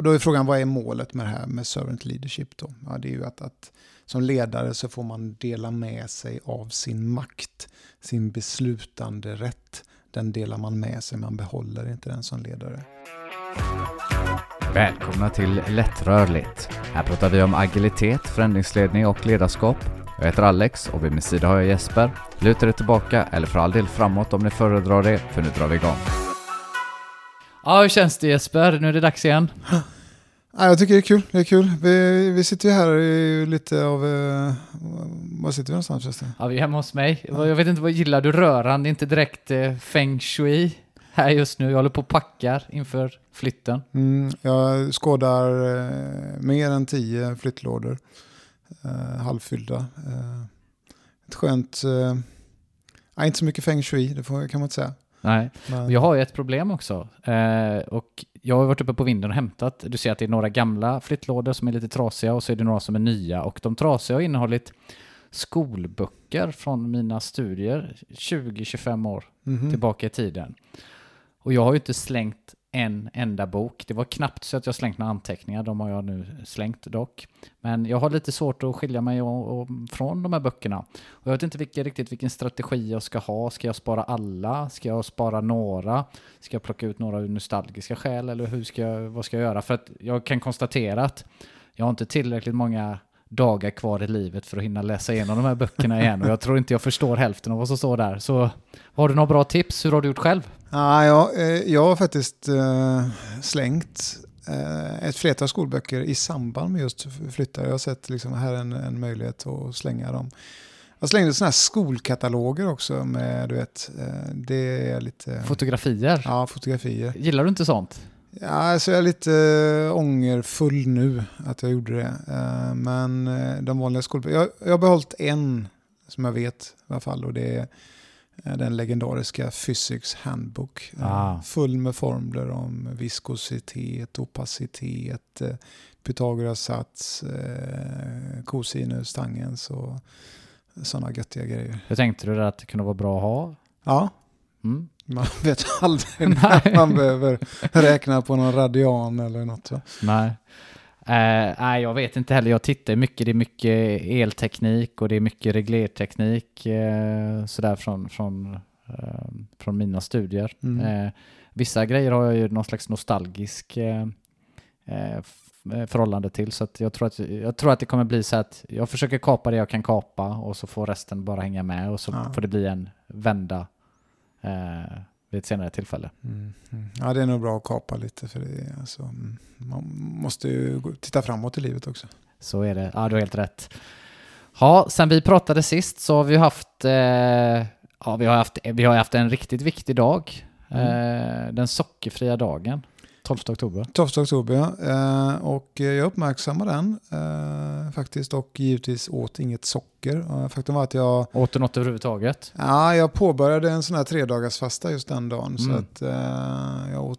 Och då är frågan, vad är målet med det här med servant leadership då? Ja, det är ju att, att som ledare så får man dela med sig av sin makt, sin beslutande rätt. Den delar man med sig, man behåller inte den som ledare. Välkomna till Lättrörligt. Här pratar vi om agilitet, förändringsledning och ledarskap. Jag heter Alex och vid min sida har jag Jesper. Luta dig tillbaka eller för all del framåt om ni föredrar det, för nu drar vi igång. Ja, hur känns det Jesper? Nu är det dags igen. Ja, jag tycker det är kul. Det är kul. Vi, vi sitter ju här i lite av... Eh, var sitter vi någonstans förresten? Ja, vi är hemma hos mig. Jag vet inte vad gillar du rörande? Inte direkt eh, feng shui här just nu. Jag håller på och packar inför flytten. Mm, jag skådar eh, mer än tio flyttlådor. Eh, halvfyllda. Eh, ett skönt... Eh, ja, inte så mycket feng shui, det får, kan man inte säga. Nej, Men, jag har ju ett problem också. Eh, och jag har varit uppe på vinden och hämtat. Du ser att det är några gamla flyttlådor som är lite trasiga och så är det några som är nya. Och de trasiga har innehållit skolböcker från mina studier 20-25 år mhm. tillbaka i tiden. Och jag har ju inte slängt en enda bok. Det var knappt så att jag slängt några anteckningar, de har jag nu slängt dock. Men jag har lite svårt att skilja mig och, och, från de här böckerna. Och jag vet inte vilka, riktigt vilken strategi jag ska ha. Ska jag spara alla? Ska jag spara några? Ska jag plocka ut några ur nostalgiska skäl? Eller hur ska jag, vad ska jag göra? För att jag kan konstatera att jag har inte tillräckligt många dagar kvar i livet för att hinna läsa igenom de här böckerna igen. Och jag tror inte jag förstår hälften av vad som står där. Så har du några bra tips? Hur har du gjort själv? Ja, jag, eh, jag har faktiskt eh, slängt eh, ett flertal skolböcker i samband med just flyttar. Jag har sett liksom, här en, en möjlighet att slänga dem. Jag slängde sådana här skolkataloger också med, du vet, det är lite... Fotografier? Ja, fotografier. Gillar du inte sånt? Ja, alltså jag är lite ångerfull nu att jag gjorde det. Men de vanliga skolböckerna, jag, jag har behållit en som jag vet i alla fall och det är den legendariska Physics Handbook. Äh, Ah. Full med formler om viskositet, opacitet, äh, Pythagoras sats, cosinus, tangens och sådana göttiga grejer. Hur tänkte du att det kunde vara bra att ha? Ja, Mm. man vet aldrig när man behöver räkna på någon radian eller något. Nej. Eh, nej, jag vet inte heller. Jag tittar mycket. Det är mycket elteknik och det är mycket reglerteknik eh, sådär från, från, eh, från mina studier. Mm. Eh, vissa grejer har jag ju någon slags nostalgisk förhållande till. Så jag, tror att, jag tror att det kommer bli så att jag försöker kapa det jag kan kapa och så får resten bara hänga med och så Ja. får det bli en vända eh, vid ett senare tillfälle. Mm. mm. Ja, det är nog bra att kapa lite för det alltså, mm, man måste ju titta framåt i livet också. Så är det. Ja, du har helt rätt. Ja, sen vi pratade sist så har vi haft, eh, ja, vi har haft, vi har haft en riktigt viktig dag. Eh, den sockerfria dagen, 12 oktober. 12 oktober, ja. Eh, och jag uppmärksammar den eh, faktiskt och givetvis åt inget socker. Eh, faktum var att jag, Åt du något överhuvudtaget? ja, jag påbörjade en sån här tre dagars fasta just den dagen. Så Mm. att eh, jag åt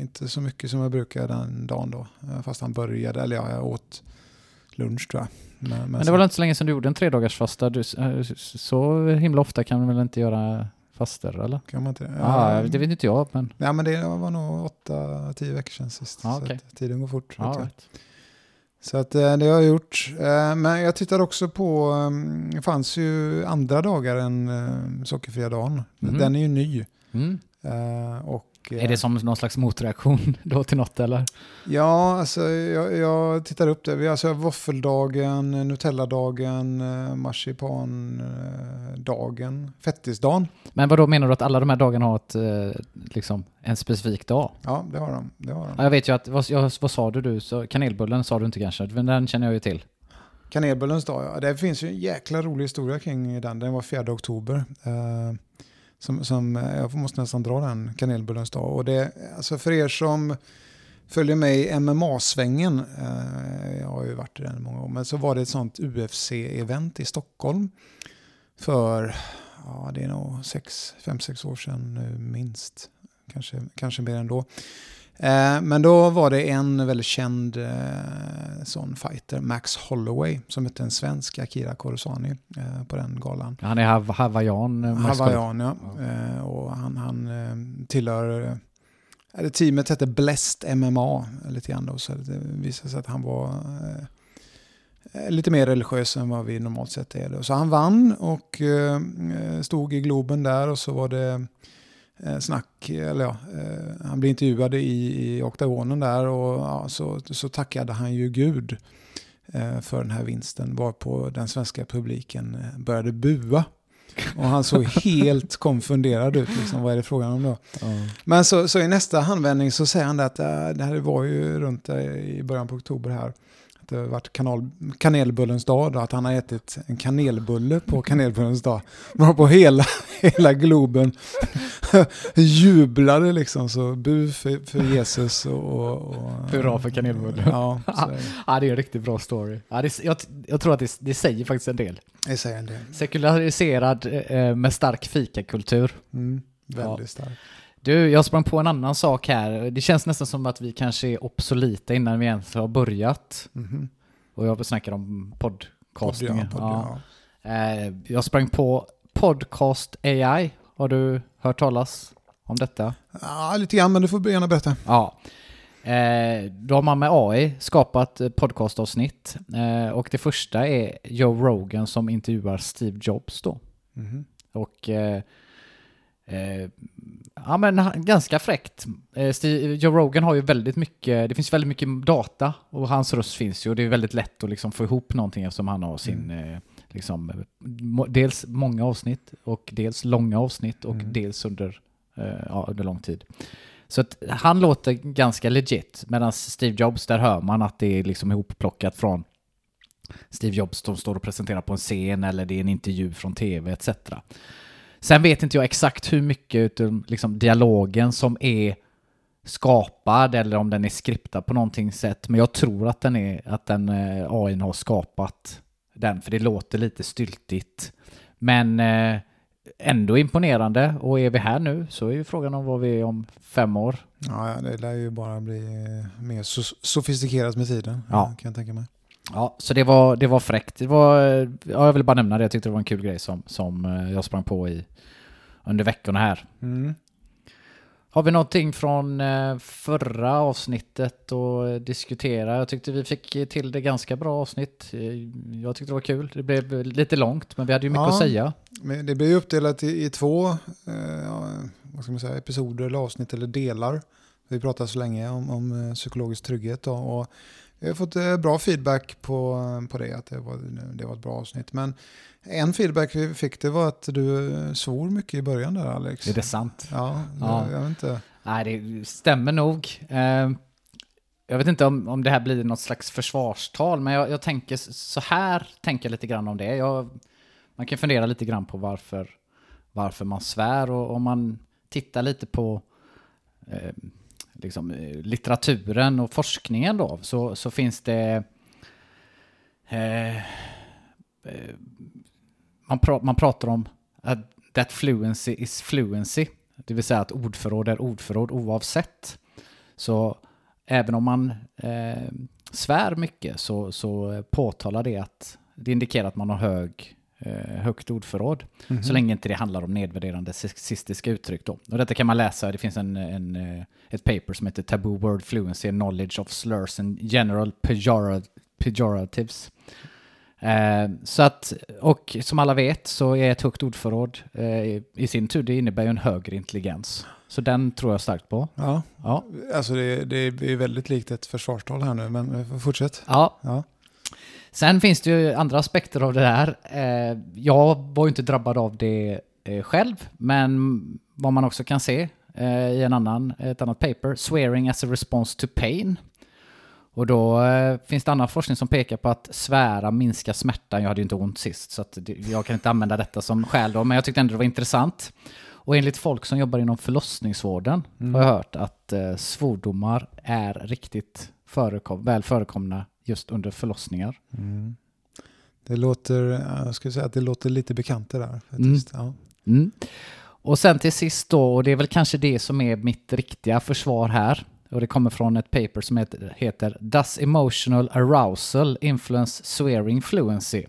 inte så mycket som jag brukar den dagen då. Fast han började, eller ja, jag åt lunch tror jag. Men, Men det var väl inte så länge sedan du gjorde en tredagarsfasta? Du, så himla ofta kan du väl inte göra faster, eller? kan man inte det? Ja, det vet inte jag, men... Ja, men det var nog åtta, tio veckor sedan sist. Ja, så okej. att tiden går fort. Jag. right. Så att eh, det har jag gjort. Eh, Men jag tittar också på, eh, det fanns ju andra dagar än eh, sockerfria dagen. Mhm. Den är ju ny. Mm. Eh, Och, eh, Är det som någon slags motreaktion då till något, eller? Ja, alltså jag, jag tittar upp det. Vi har alltså våffeldagen, Nutelladagen, eh, marsipandagen, fettisdagen. Men vad då menar du att alla de här dagarna har ett, eh, liksom, en specifik dag? Ja, det har de. Det har de. Ja, jag vet ju att, vad, jag, vad sa du du? Så, kanelbullen sa du inte kanske, men den känner jag ju till. Kanelbullens dag, ja. Det finns ju en jäkla rolig historia kring den. Den var 4 oktober. Eh, som, som, eh, jag måste nästan dra den, kanelbullens dag. Och det, alltså för er som följer mig i MMA-svängen, eh, jag har ju varit i den i många år, men så var det ett sånt UFC-event i Stockholm för, ja det är nog 5-6 år sedan nu minst, kanske, kanske mer ändå. då men då var det en väldigt känd eh, sån fighter, Max Holloway, som hette en svensk Akira Korosani eh, på den galan. Han är hav hawaiian. eh, Hawaiian, ja. Eh, och han, han eh, tillhör det teamet hette Blessed MMA lite grann då, så det visade sig att han var eh, lite mer religiös än vad vi normalt sett är. Då. Så han vann och eh, stod i Globen där och så var det eh, snack, eller ja, eh, han blev intervjuad i, i oktagonen där och ja, så, så tackade han ju Gud eh, för den här vinsten varpå den svenska publiken eh, började bua. Och han såg helt konfunderad ut. Liksom, vad är det frågan om då? Ja. Men så, så i nästa handvändning så säger han att det här var ju runt i början på oktober här. Det har varit kanal, kanelbullens dag då, att han har ätit en kanelbulle på kanelbullens dag. Man på hela, hela Globen jublade liksom så bu för, för Jesus och... och, och Hurra för kanelbullen. Ja. Ja, det är en riktigt bra story. Ja, det, jag, jag tror att det, det säger faktiskt en del. det säger en del. Sekulariserad eh, med stark fikakultur. Mm, väldigt Ja. starkt. Du, jag sprang på en annan sak här. Det känns nästan som att vi kanske är obsoleta innan vi ens har börjat. Mhm. Och jag snackar om podcastingen. ja, podd, Ja. ja. Eh, Jag sprang på Podcast AI. Har du hört talas om detta? Ja, lite grann, men du får gärna berätta. Ja. Eh, då har man med AI skapat podcastavsnitt. Eh, och det första är Joe Rogan som intervjuar Steve Jobs då. Mhm. Och ja men ganska fräckt. Eh, Steve, Joe Rogan har ju väldigt mycket, det finns väldigt mycket data och hans röst finns ju och det är väldigt lätt att liksom få ihop någonting eftersom han har sin, liksom, eh, må, dels många avsnitt och dels långa avsnitt och Mm. dels under, eh, ja, under lång tid. Så att han låter ganska legit medan Steve Jobs, där hör man att det är liksom ihopplockat från Steve Jobs som står och presenterar på en scen eller det är en intervju från tv etc. Sen vet inte jag exakt hur mycket utav liksom, dialogen som är skapad eller om den är skriptad på någonting sätt. Men jag tror att den, är, att den eh, AI har skapat den, för det låter lite styltigt. Men eh, ändå imponerande. Och är vi här nu så är ju frågan om vad vi är om fem år. Ja, det lär ju bara bli mer so- sofistikerat med tiden. Ja. Kan jag tänka mig. Ja, så det var, det var fräckt. Det var, ja, jag vill bara nämna det. Jag tyckte det var en kul grej som, som eh, jag sprang på i under veckorna här. Mm. Har vi någonting från eh, förra avsnittet att eh, diskutera? Jag tyckte vi fick till det ganska bra avsnitt. Jag tyckte det var kul. Det blev lite långt, men vi hade ju mycket Ja. att säga. Men det ju uppdelat i, i två eh, säga, episoder eller avsnitt eller delar. Vi pratar så länge om, om psykologisk trygghet. Då, och vi har fått eh, bra feedback på, på det, att det var, det var ett bra avsnitt. Men en feedback vi fick det var att du eh, svor mycket i början där Alex. Är det sant? Ja, Ja. Jag, jag vet inte. Nej, det stämmer nog. Eh, Jag vet inte om, om det här blir något slags försvarstal, men jag, jag tänker så här, tänker jag lite grann om det. Jag, man kan fundera lite grann på varför, varför man svär och om man tittar lite på eh, liksom, eh, litteraturen och forskningen då, så, så finns det eh, eh, man, pra, man pratar om att that fluency is fluency, det vill säga att ordförråd är ordförråd oavsett. Så även om man eh, svär mycket så, så påtalar det att det indikerar att man har hög, högt ordförråd. Mhm. Så länge inte det handlar om nedvärderande sexistiska uttryck. Då. Och detta kan man läsa, det finns en, en, eh, ett paper som heter Taboo Word Fluency Knowledge of Slurs and General pejora- Pejoratives. Eh, så att, och som alla vet så är ett högt ordförråd eh, i sin tur, det innebär ju en högre intelligens. Så den tror jag starkt på. Ja, Ja. alltså det, det är väldigt likt ett försvarstal här nu, men eh, fortsätt. ja. Ja. Sen finns det ju andra aspekter av det där. Eh, jag var ju inte drabbad av det eh, själv, men vad man också kan se eh, i en annan, ett annat paper, Swearing as a response to pain. Och då finns det annan forskning som pekar på att svära minskar smärtan. Jag hade ju inte ont sist, så att jag kan inte använda detta som skäl då, men jag tyckte ändå det var intressant. Och enligt folk som jobbar inom förlossningsvården har jag hört att eh, svordomar är riktigt förekom, väl förekomna just under förlossningar. Mm. Det låter, jag skulle säga att det låter lite bekant det där. Faktiskt. Ja. Mm. Och sen till sist då, och det är väl kanske det som är mitt riktiga försvar här, och det kommer från ett paper som heter, heter Does emotional arousal influence swearing fluency?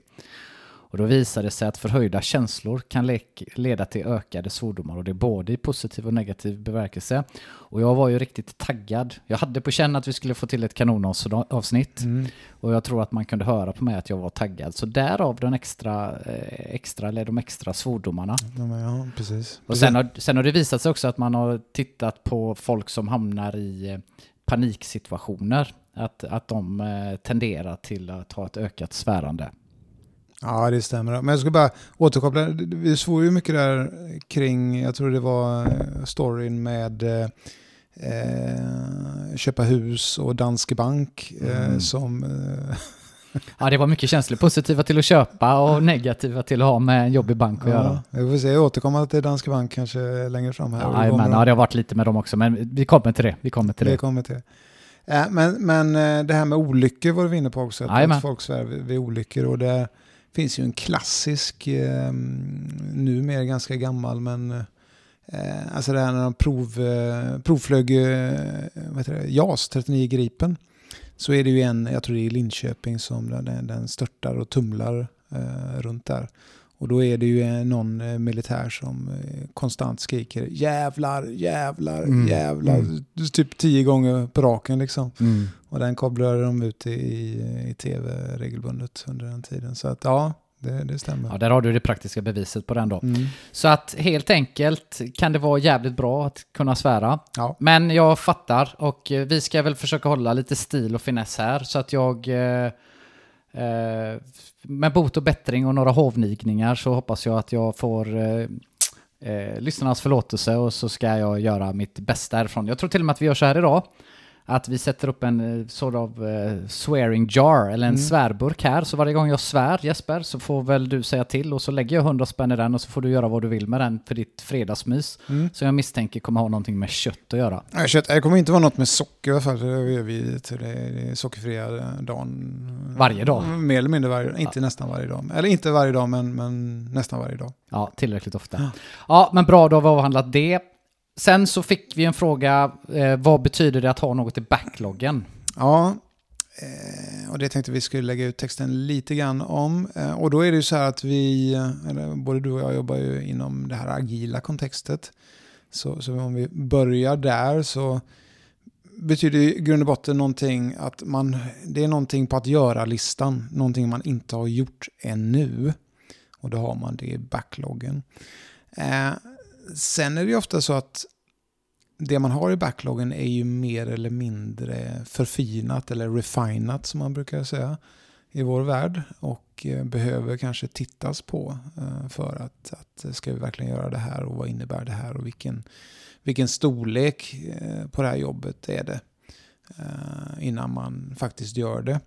Och då visar det sig att förhöjda känslor kan le leda till ökade svordomar och det är både i positiv och negativ bemärkelse. Och jag var ju riktigt taggad. Jag hade på känn att vi skulle få till ett kanonavsnitt Mm. och jag tror att man kunde höra på mig att jag var taggad. Så därav den extra, eh, extra eller de extra svordomarna. Ja, ja, precis. Och sen har, sen har det visat sig också att man har tittat på folk som hamnar i eh, paniksituationer. Att, att de eh, tenderar till att ha ett ökat svärande. Ja, det stämmer. Men jag ska bara återkoppla. Vi svor ju mycket där kring, jag tror det var eh, storyn med eh, eh, köpa hus och Danske Bank eh, Mm. som... Eh, Ja, det var mycket känslor. Positiva till att köpa och negativa till att ha med en jobbig bank att göra. ja, vi får se, jag återkommer till Danske Bank kanske längre fram här. Ja, Vi men, ja, det har varit lite med dem också, men vi kommer till det. Vi kommer till Det det. kommer till. Eh, Men, men eh, det här med olyckor var vi inne på också. Att folk svär vid, vid olyckor. Och det finns ju en klassisk, eh, numera ganska gammal, men eh, alltså det här när de prov, eh, provflög eh, vad heter det, JAS 39 Gripen. Så är det ju en, jag tror det är i Linköping, som den, den störtar och tumlar eh, runt där. Och då är det ju eh, någon eh, militär som eh, konstant skriker jävlar, jävlar, Mm. jävlar. Mm. Typ tio gånger på raken liksom. Mm. Och den kabblade de ut i, i tv regelbundet under den tiden. Så att ja, det, det stämmer. Ja, där har du det praktiska beviset på den då. Mm. Så att helt enkelt kan det vara jävligt bra att kunna svära. Ja. Men jag fattar och vi ska väl försöka hålla lite stil och finess här så att jag eh, eh, med bot och bättring och några hovnigningar så hoppas jag att jag får eh, eh, lyssnarnas förlåtelse och så ska jag göra mitt bästa härifrån. Jag tror till och med att vi gör så här idag. Att vi sätter upp en eh, sort of eh, swearing jar eller en Mm. svärburk här. Så varje gång jag svär Jesper så får väl du säga till och så lägger jag 100 spänn i den och så får du göra vad du vill med den för ditt fredagsmys. Mm. Som jag misstänker kommer ha någonting med kött att göra. Ja, kött, det kommer inte vara något med socker i alla fall. för Det gör vi till det sockerfria dagen. Varje dag? Mer eller mindre varje dag. Inte nästan varje dag. Eller inte varje dag, men, men nästan varje dag. Ja, tillräckligt ofta. Ja, men bra, då har vi avhandlat det. Sen så fick vi en fråga, eh, vad betyder det att ha något i backloggen? Ja, eh, och det tänkte vi skulle lägga ut texten lite grann om. Eh, och då är det ju så här att vi, eller både du och jag jobbar ju inom det här agila kontextet. Så, så om vi börjar där så betyder i grund och botten någonting att man, det är någonting på att göra-listan, någonting man inte har gjort ännu. Och då har man det i backloggen. Eh, Sen är det ju ofta så att det man har i backloggen är ju mer eller mindre förfinat eller refinat som man brukar säga i vår värld och eh, behöver kanske tittas på eh, för att, att eh, ska vi verkligen göra det här och vad innebär det här och vilken, vilken storlek på det här jobbet är det innan man faktiskt gör det.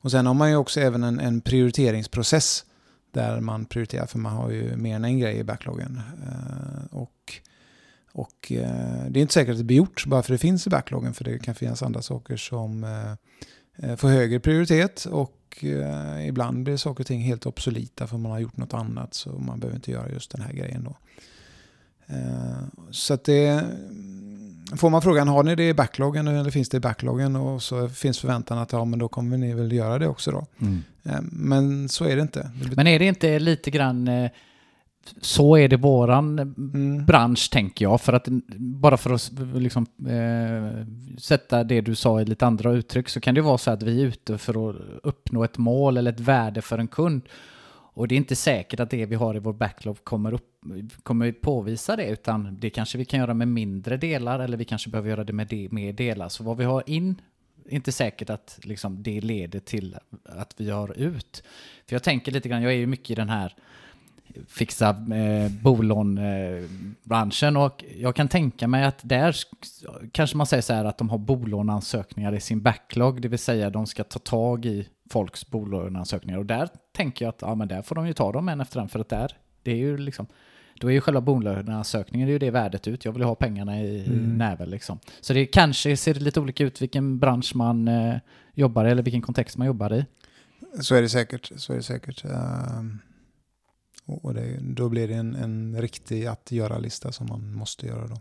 Och sen har man ju också även en, en prioriteringsprocess där man prioriterar för man har ju mer än en grej i backloggen. Eh, och och eh, det är inte säkert att det blir gjort bara för det finns i backloggen för det kan finnas andra saker som eh, eh, får högre prioritet och eh, ibland blir saker och ting helt obsoleta för man har gjort något annat så man behöver inte göra just den här grejen då. Eh, så att det Får man frågan, har ni det i backloggen eller finns det i backloggen? Och så finns förväntan att ja, men då kommer ni väl göra det också då. Eh, Men så är det inte. Men är det inte lite grann eh, så är det våran Mm. bransch tänker jag. För att bara för att liksom, eh, sätta det du sa i lite andra uttryck så kan det vara så att vi är ute för att uppnå ett mål eller ett värde för en kund. Och det är inte säkert att det vi har i vår backlog kommer, upp, kommer påvisa det, utan det kanske vi kan göra med mindre delar eller vi kanske behöver göra det med de, mer delar. Så vad vi har in inte säkert att liksom, det leder till att vi har ut. För jag tänker lite grann, jag är ju mycket i den här fixa eh, bolånbranschen och jag kan tänka mig att där sk- kanske man säger så här att de har bolåneansökningar i sin backlog, det vill säga de ska ta tag i folks bolåneansökningar och där tänker jag att ja, men där får de ju ta dem en efter en för att där, det är ju liksom då är ju själva bolåneansökningen det är ju det värdet ut. Jag vill ha pengarna i, Mm. näven liksom. Så det kanske ser lite olika ut vilken bransch man eh, jobbar i eller vilken kontext man jobbar i. Så är det säkert. Så är det säkert. Ehm, och det, då blir det en, en riktig att göra-lista som man måste göra då.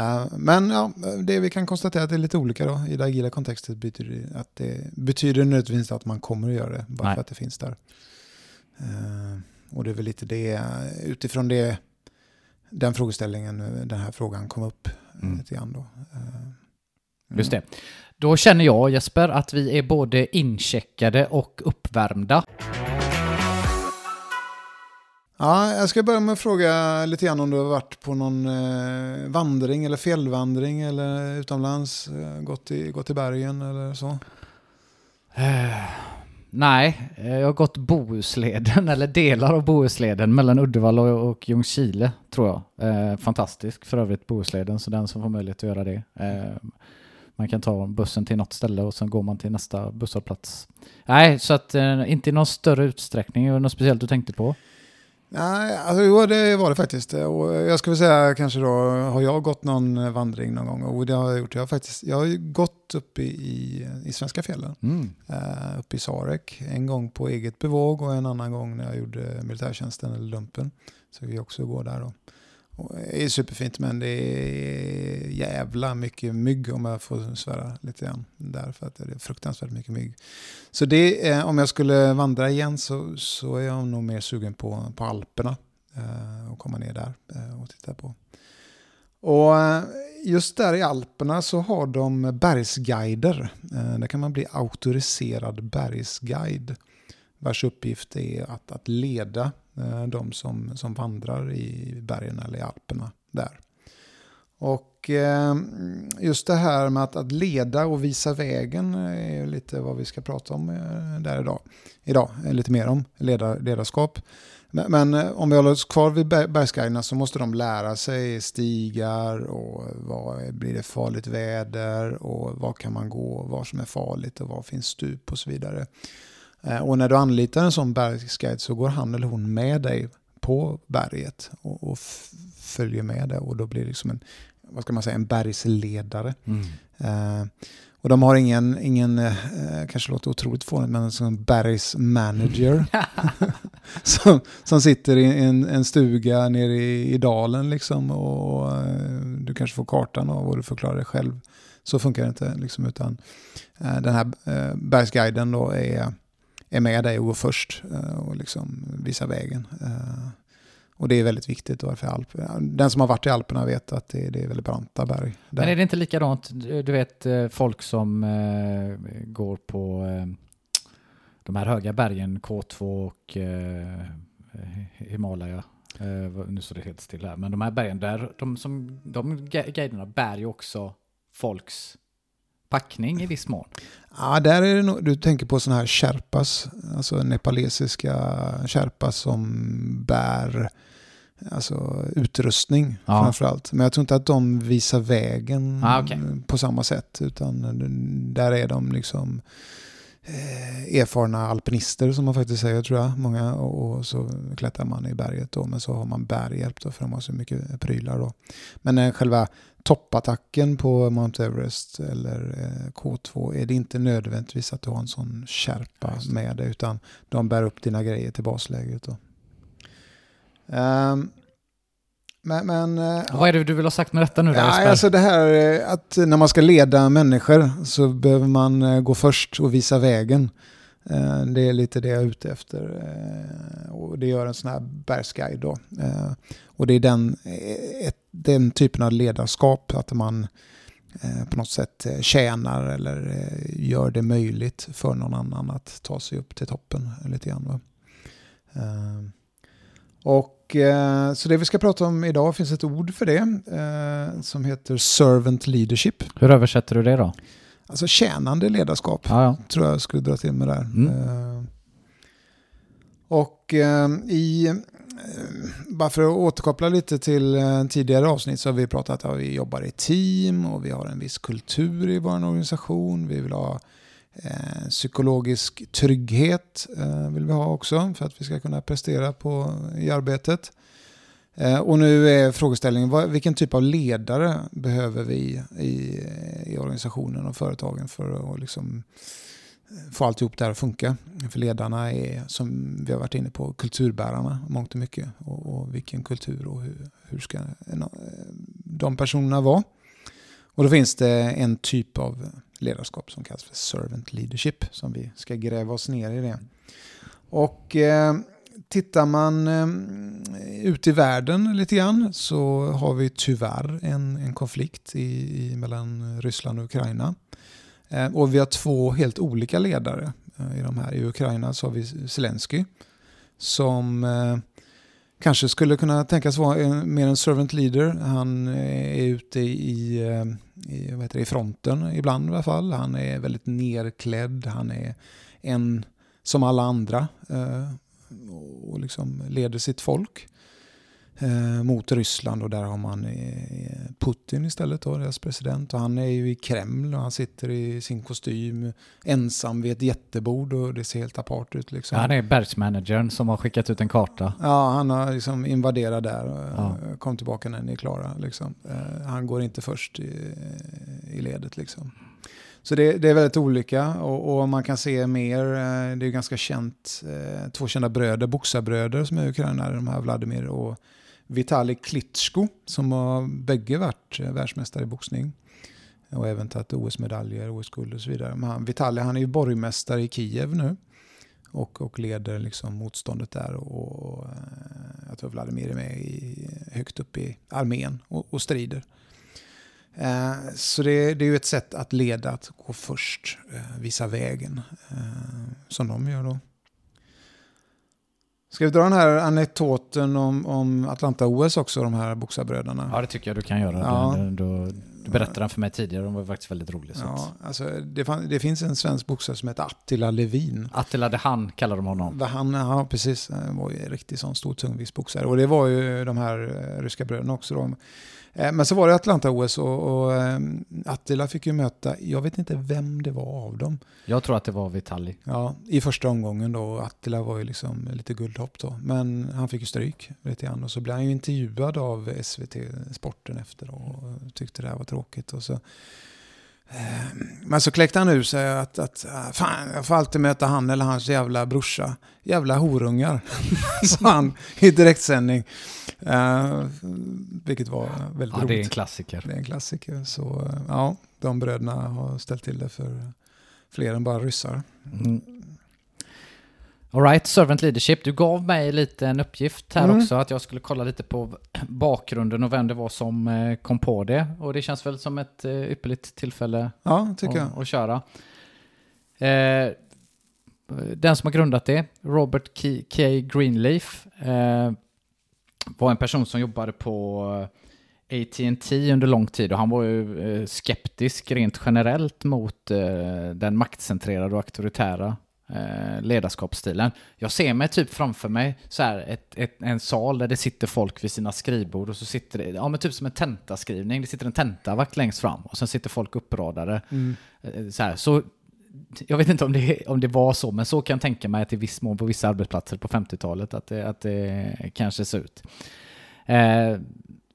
Ehm, men ja, det vi kan konstatera är att det är lite olika då. I det agila kontextet betyder det att det betyder nödvändigtvis att man kommer att göra det bara Nej. för att det finns där. Eh, och det är väl lite det, utifrån det, den frågeställningen, eh, den här frågan kom upp Mm. lite grann då. Eh, Just det. Då känner jag Jesper att vi är både incheckade och uppvärmda. Ja, jag ska börja med att fråga lite grann om du har varit på någon eh, vandring eller fjällvandring eller utomlands, eh, gått, i, gått i bergen eller så. Eh, nej, eh, jag har gått Bohusleden, eller delar av Bohusleden, mellan Uddevalla och, och Ljungskile, tror jag. Eh, fantastisk för övrigt, Bohusleden, så den som får möjlighet att göra det. Eh, man kan ta bussen till något ställe och sen går man till nästa busshållplats. Nej, så att eh, inte i någon större utsträckning. Är det något speciellt du tänkte på? Nej, alltså, jo, det var det faktiskt. Och jag skulle säga kanske då, har jag gått någon vandring någon gång? Och det har jag gjort. Jag har, faktiskt, jag har gått upp i, i, i svenska fjällen. Mm. Uh, uppe i Sarek. En gång på eget bevåg och en annan gång när jag gjorde militärtjänsten eller lumpen. Så vi också går där då. Det är superfint men det är jävla mycket mygg om jag får svära lite grann. Där för att det är fruktansvärt mycket mygg. Så det, eh, om jag skulle vandra igen så, så är jag nog mer sugen på, på Alperna. Eh, och komma ner där eh, och titta på. Och eh, just där i Alperna så har de bergsguider. Eh, där kan man bli auktoriserad bergsguide. Vars uppgift är att, att leda Eh, de som, som vandrar i bergen eller i Alperna där. Och eh, just det här med att, att leda och visa vägen är lite vad vi ska prata om eh, där idag. Idag, lite mer om ledar, ledarskap. Men, men om vi håller oss kvar vid bergsguiderna så måste de lära sig stigar och vad blir det farligt väder och var kan man gå, vad som är farligt och var finns stup och så vidare. Eh, Och när du anlitar en sån bergsguide så går han eller hon med dig på berget och, och följer med det och då blir det liksom en, vad ska man säga, en bergsledare. Mm. Eh, och de har ingen, ingen eh, kanske låter otroligt fånigt, men en bergsmanager som, som sitter i en, en stuga nere i, i dalen liksom och eh, du kanske får kartan av och du förklarar det själv. Så funkar det inte liksom, utan eh, den här eh, bergsguiden då är är med dig och går först eh, och liksom visar vägen. Eh, Och det är väldigt viktigt då för Alperna. Den som har varit i Alperna vet att det, det är väldigt branta berg. där. Men är det inte likadant, du vet eh, folk som eh, går på eh, de här höga bergen, K2 och eh, Himalaya. Eh, nu står det helt still här. Men de här bergen där, de, som, de guiderna bär ju också folks packning i viss mån. Ja, där är det nog, du tänker på sådana här sherpas, alltså nepalesiska sherpas som bär alltså, utrustning Ja. framförallt. Men jag tror inte att de visar vägen Ah, okej. på samma sätt, utan där är de liksom eh, erfarna alpinister som man faktiskt säger tror jag. Många, och, och så klättrar man i berget då, men så har man bärhjälp då, för de har så mycket prylar då. Men eh, själva toppattacken på Mount Everest eller eh, K2 är det inte nödvändigtvis att du har en sån kärpa med dig utan de bär upp dina grejer till basläget. Då. Ehm, men, men eh, Vad är det du vill ha sagt med detta nu då, Ja, alltså det här eh, att när man ska leda människor så behöver man gå först och visa vägen. Det är lite det jag är ute efter. Och det gör en sån här bergsguide då. Och det är den, eh, ett, den typen av ledarskap, att man eh, på något sätt eh, tjänar eller gör det möjligt för någon annan att ta sig upp till toppen lite grann. Va? Och så det vi ska prata om idag finns ett ord för det som heter servant leadership. Hur översätter du det då? Alltså tjänande ledarskap Ja, ja. tror jag skulle dra till med där. Mm. Och i, Eh, bara för att återkoppla lite till eh, tidigare avsnitt så har vi pratat om att vi jobbar i team och vi har en viss kultur i vår organisation. Vi vill ha eh, psykologisk trygghet eh, vill vi ha också för att vi ska kunna prestera på, i arbetet. Eh, och nu är frågeställningen, vad, vilken typ av ledare behöver vi i, i organisationen och företagen för att liksom eh, få alltihop det här att funka? För ledarna är, som vi har varit inne på, kulturbärarna mångt och mycket. Och, och vilken kultur och hur, hur ska en, eh, de personerna vara? Och då finns det en typ av ledarskap som kallas för servant leadership som vi ska gräva oss ner i det. Och eh, tittar man eh, ut i världen lite grann så har vi tyvärr en, en konflikt i, i, mellan Ryssland och Ukraina. Eh, och vi har två helt olika ledare eh, i de här. I Ukraina så har vi Zelensky som eh, kanske skulle kunna tänkas vara en, mer en servant leader. Han är ute i, i, vad heter det, i fronten ibland i alla fall. Han är väldigt nerklädd. Han är en som alla andra och liksom leder sitt folk eh, mot Ryssland och där har man eh, Putin istället, då, deras president. Och han är ju i Kreml och han sitter i sin kostym ensam vid ett jättebord och det ser helt apart ut. Liksom. Han är bergsmanagern som har skickat ut en karta. Ja, han har liksom invaderat där och ja. kom tillbaka när ni är klara. Liksom. Eh, han går inte först i, i ledet liksom. Så det, det, är väldigt olika och, och, man kan se mer, eh, det är ganska känt, eh, två kända bröder, boxarbröder som är ukrainare, de här Vladimir och Vitali Klitschko som har bägge varit eh, världsmästare i boxning och även tagit OS-medaljer, OS-guld och så vidare. Men han, Vitali han är ju borgmästare i Kiev nu och, och leder liksom motståndet där. Och, och eh, jag tror Vladimir är med i, högt upp i armén och, och strider. Eh, så det, det, är ju ett sätt att leda, att gå först, eh, visa vägen, eh, som de gör då. Ska vi dra den här anekdoten om, om Atlanta-OS också, de här boxarbröderna? Ja, det tycker jag du kan göra. Ja. Du, du, du berättade den för mig tidigare, de var faktiskt väldigt roliga. Ja, alltså, det, fann, det, finns en svensk boxare som heter Attila Levin. Attila de Han kallar de honom. De Han, ja precis. Han var ju en riktigt sån stor tungviktsboxare. Och det var ju de här ryska bröderna också. Då. Eh, men så var det Atlanta-OS och, och Attila fick ju möta, jag vet inte vem det var av dem. Jag tror att det var Vitali. Ja, i första omgången då. Attila var ju liksom lite guldhopp då. Men han fick ju stryk lite grann. Och så blev han ju intervjuad av SVT Sporten efter och tyckte det här var tråkigt. Och så Ehm, men så kläckte han ur sig att, att ah, fan, jag får alltid möta han eller hans jävla brorsa. Jävla horungar, sa han i direktsändning. Uh, vilket var väldigt ja, roligt. Det är en klassiker. Det är en klassiker. Så ja, de bröderna har ställt till det för fler än bara ryssar. Mm. Alright, servant leadership. Du gav mig lite en uppgift här mm. också, att jag skulle kolla lite på bakgrunden och vem det var som eh, kom på det. Och det känns väl som ett eh, ypperligt tillfälle ja, tycker att, jag. att köra. Eh, den som har grundat det, Robert K. Greenleaf, eh, var en person som jobbade på AT&T under lång tid och han var ju skeptisk rent generellt mot den maktcentrerade och auktoritära eh, ledarskapsstilen. Jag ser mig typ framför mig så här ett, ett, en sal där det sitter folk vid sina skrivbord och så sitter det, ja men typ som en tentaskrivning, det sitter en tentavakt längst fram och sen sitter folk uppradade. Mm. Eh, så, här, så jag vet inte om det, om det var så, men så kan jag tänka mig att i viss mån på vissa arbetsplatser på 50-talet att det, att det kanske ser ut. Eh,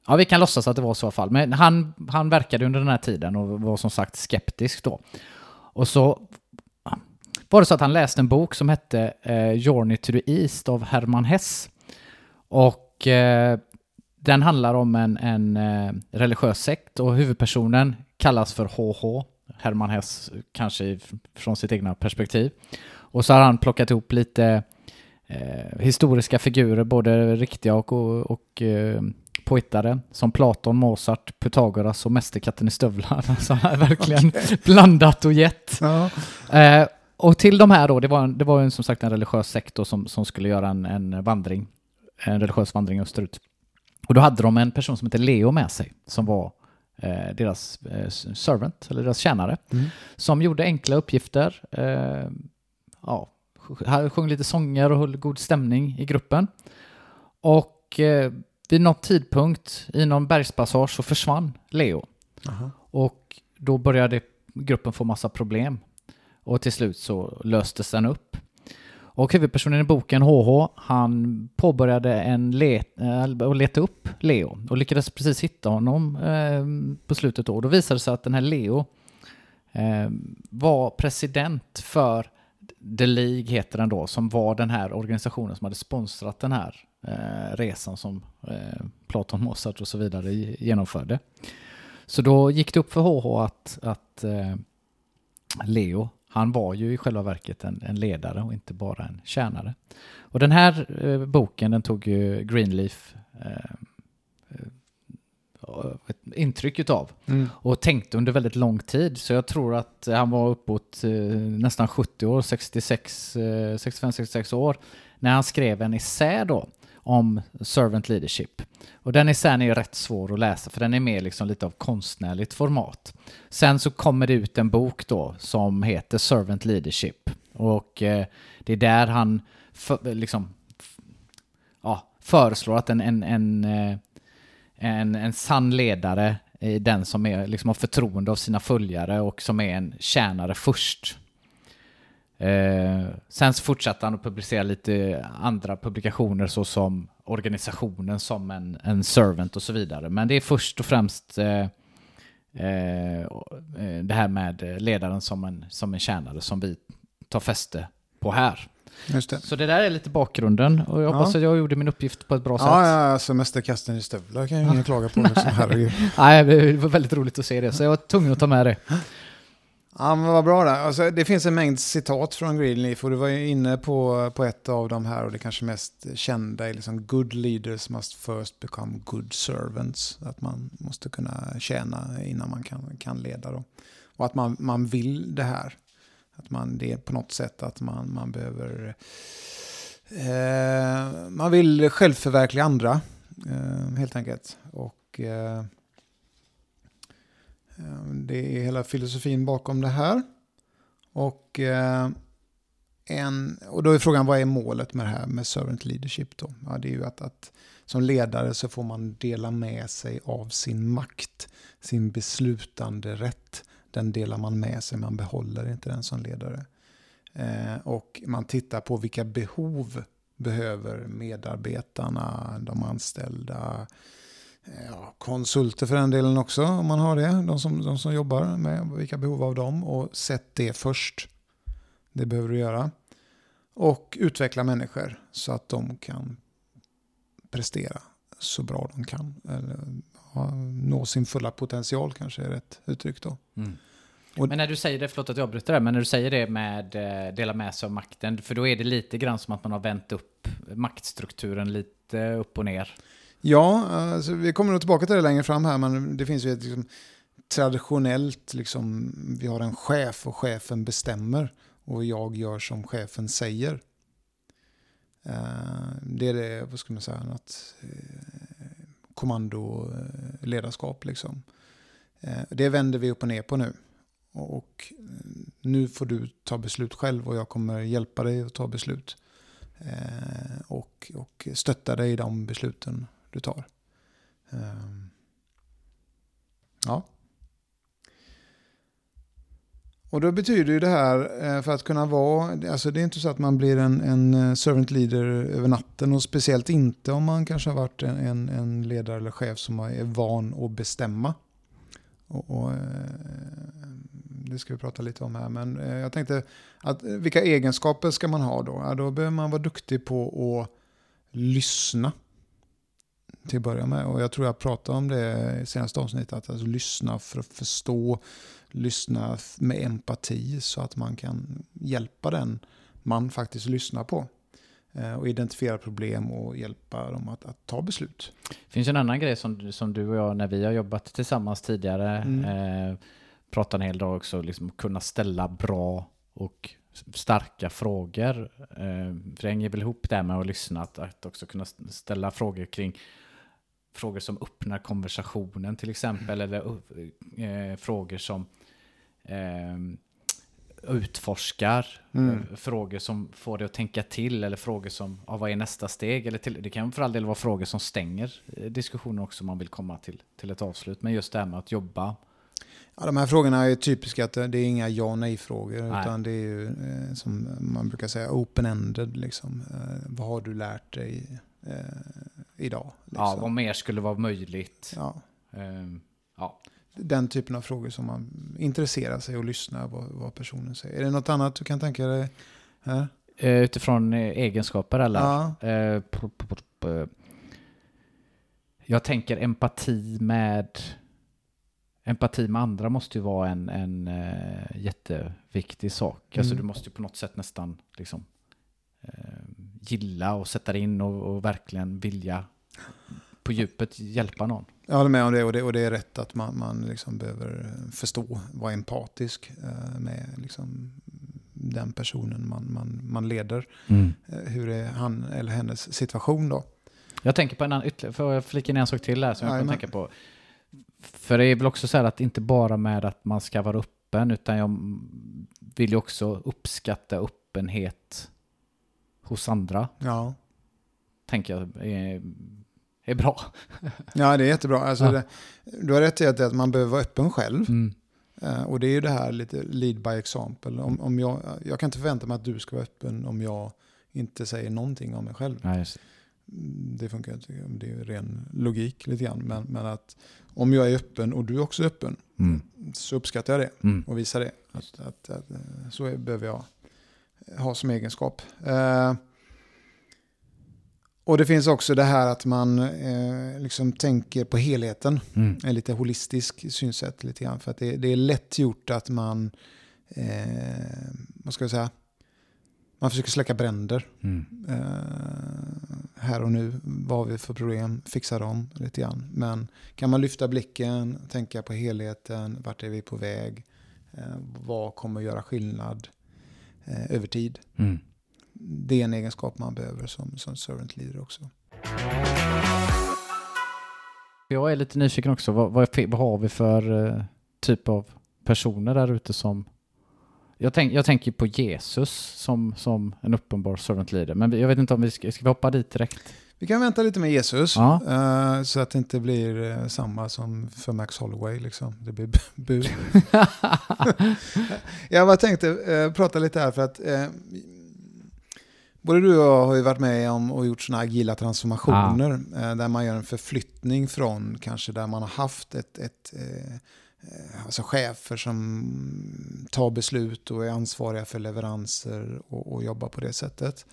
ja, vi kan låtsas att det var så i alla fall. Men han, han verkade under den här tiden och var som sagt skeptisk då. Och så var det så att han läste en bok som hette eh, Journey to the East av Hermann Hess. Och eh, den handlar om en, en eh, religiös sekt och huvudpersonen kallas för HH, Hermann Hess kanske från sitt egna perspektiv. Och så har han plockat ihop lite eh, historiska figurer, både riktiga och, och, och eh, påhittade, som Platon, Mozart, Pythagoras och Mästerkatten i stövlar. Så han har verkligen okay. blandat och gett. Ja. Eh, och till de här då, det var, det var en, som sagt en religiös sekt som, som skulle göra en, en vandring, en religiös vandring österut. Och då hade de en person som hette Leo med sig, som var eh, deras eh, servant, eller deras tjänare, mm. som gjorde enkla uppgifter, eh, ja, sjöng lite sånger och höll god stämning i gruppen. Och eh, vid någon tidpunkt i någon bergspassage så försvann Leo. Aha. Och då började gruppen få massa problem. Och till slut så löstes den upp. Och huvudpersonen i boken HH, han påbörjade en let, äh, och leta upp Leo och lyckades precis hitta honom eh, på slutet då. Då visade det sig att den här Leo eh, var president för The League, heter den då, som var den här organisationen som hade sponsrat den här eh, resan som eh, Platon, Mozart och så vidare genomförde. Så då gick det upp för HH att, att eh, Leo han var ju i själva verket en, en ledare och inte bara en tjänare. Och den här eh, boken den tog ju Greenleaf eh, eh, ett intryck utav Mm. och tänkte under väldigt lång tid. Så jag tror att han var uppåt eh, nästan 70 år, 66, eh, 65-66 år, när han skrev en essä då om servant leadership. Och den essän är rätt svår att läsa för den är mer liksom lite av konstnärligt format. Sen så kommer det ut en bok då som heter Servant Leadership och eh, det är där han för, liksom, ja, föreslår att en, en, en, eh, en, en sann ledare är den som är, liksom har förtroende av sina följare och som är en tjänare först. Eh, sen så fortsatte han att publicera lite andra publikationer såsom organisationen som en, en servant och så vidare. Men det är först och främst eh, eh, det här med ledaren som en, som en tjänare som vi tar fäste på här. Det. Så det där är lite bakgrunden och jag Ja. hoppas att jag gjorde min uppgift på ett bra sätt. Ja, ja, alltså i stövlar kan ju ingen klaga på. Liksom. Nej, det var väldigt roligt att se det, så jag var tvungen att ta med det. Ja, men vad bra där. Alltså, det finns en mängd citat från Greenleaf och du var ju inne på, på ett av de här och det kanske mest kända är liksom good leaders must first become good servants. Att man måste kunna tjäna innan man kan, kan leda. Då. Och att man, man vill det här. Att man, det är på något sätt att man, man behöver... Eh, man vill självförverkliga andra, eh, helt enkelt. Och... Eh, Ehm, det är hela filosofin bakom det här. Och, eh, en, och då är frågan, vad är målet med det här med servant leadership då? Ja, det är ju att, att som ledare så får man dela med sig av sin makt, sin beslutande rätt. Den delar man med sig, man behåller inte den som ledare. Eh, och man tittar på vilka behov behöver medarbetarna, de anställda, ja, konsulter för den delen också, om man har det. De som, de som jobbar med vilka behov av dem. Och sätt det först. Det behöver du göra. Och utveckla människor så att de kan prestera så bra de kan. Eller ja, nå sin fulla potential kanske är rätt uttryck då. Och- Men när du säger det, förlåt att jag avbryter det, men när du säger det med eh, dela med sig av makten, för då är det lite grann som att man har vänt upp maktstrukturen lite upp och ner. Ja, alltså, vi kommer nog tillbaka till det längre fram här, men det finns ju ett liksom, traditionellt, liksom, vi har en chef och chefen bestämmer och jag gör som chefen säger. Eh, det är det, vad ska man säga, något eh, kommandoledarskap eh, liksom. Eh, det vänder vi upp och ner på nu. Och, och eh, nu får du ta beslut själv och jag kommer hjälpa dig att ta beslut. Eh, och, och stötta dig i de besluten du tar. Ehm, ja. Och då betyder ju det här, eh, för att kunna vara, alltså det är inte så att man blir en, en eh, servant leader över natten och speciellt inte om man kanske har varit en, en, ledare eller chef som är van att bestämma. Och, och, eh, det ska vi prata lite om här, men jag tänkte att vilka egenskaper ska man ha då? Ja, då behöver man vara duktig på att lyssna till att börja med. Och jag tror jag pratade om det i senaste avsnittet, att alltså, lyssna för att förstå, lyssna med empati så att man kan hjälpa den man faktiskt lyssnar på. Eh, Och identifiera problem och hjälpa dem att, att ta beslut. Det finns en annan grej som, som du och jag, när vi har jobbat tillsammans tidigare, Mm. eh, pratar en hel dag också, liksom kunna ställa bra och starka frågor. Eh, för det hänger väl ihop det med att lyssna, att, att också kunna ställa frågor kring frågor som öppnar konversationen till exempel, eller eh, frågor som eh, utforskar Mm. eh, frågor som får dig att tänka till eller frågor som, ja, vad är nästa steg? Eller till, det kan för all del vara frågor som stänger eh, diskussionen också om man vill komma till, till ett avslut. Men just det här med att jobba. Ja, de här frågorna är typiska att det är inga ja nej-frågor. Nej. Utan det är ju som man brukar säga open-ended. Liksom. Vad har du lärt dig eh, idag? Liksom. Ja, vad mer skulle vara möjligt? Ja, Ehm, ja. den typen av frågor som man intresserar sig och lyssnar vad, vad personen säger. Är det något annat du kan tänka dig? Här? Eh, Utifrån eh, egenskaper eller? Ja. P- Jag tänker empati med empati med andra måste ju vara en, en eh, jätteviktig sak. Alltså Mm. du måste ju på något sätt nästan liksom gilla och sätta dig in och, och verkligen vilja på djupet hjälpa någon. Jag håller med om det och det, och det är rätt att man, man liksom behöver förstå, vara empatisk eh, med liksom den personen man, man, man leder. Eh, hur är han eller hennes situation då? Jag tänker på en annan ytterligare, får jag flika in en sak till här som jag kan tänka på. För det är väl också så här att inte bara med att man ska vara öppen, utan jag vill ju också uppskatta öppenhet hos andra, Ja, tänker jag är, är bra. ja det är jättebra. Alltså Ja. det, du har rätt i att, man behöver vara öppen själv. Mm. Eh, och det är ju det här lite lead by example. Om, om jag, jag kan inte förvänta mig att du ska vara öppen om jag inte säger någonting om mig själv. Det. Mm, Det funkar inte, det är ren logik lite grann. Men, men att om jag är öppen och du är också öppen Mm. så uppskattar jag det Mm. och visar det. Att, att, att, eh, så är, behöver jag ha som egenskap. Eh, och det finns också det här att man eh, liksom tänker på helheten. Mm. En lite holistisk synsätt lite grann. För att det, det är lätt gjort att man, eh, vad ska jag säga, man försöker släcka bränder. Mm. Eh, här och nu, vad har vi för problem, fixa dem lite grann. Men kan man lyfta blicken, tänka på helheten, vart är vi på väg, vad kommer att göra skillnad eh, över tid. Mm. Det är en egenskap man behöver som, som servant leader också. Jag är lite nyfiken också, vad, vad, vad har vi för eh, typ av personer där ute som... Jag, tänk, jag tänker på Jesus som, som en uppenbar servant leader, men jag vet inte om vi ska, ska vi hoppa dit direkt? Vi kan vänta lite med Jesus, Ja. eh, så att det inte blir eh, samma som för Max Holloway. Liksom. Det blir bu- jag bara tänkte eh, prata lite här för att både du och jag har ju varit med om och gjort sådana agila transformationer eh, där man gör en förflyttning från kanske där man har haft ett, ett alltså chefer som tar beslut och är ansvariga för leveranser och, och jobbar på det sättet.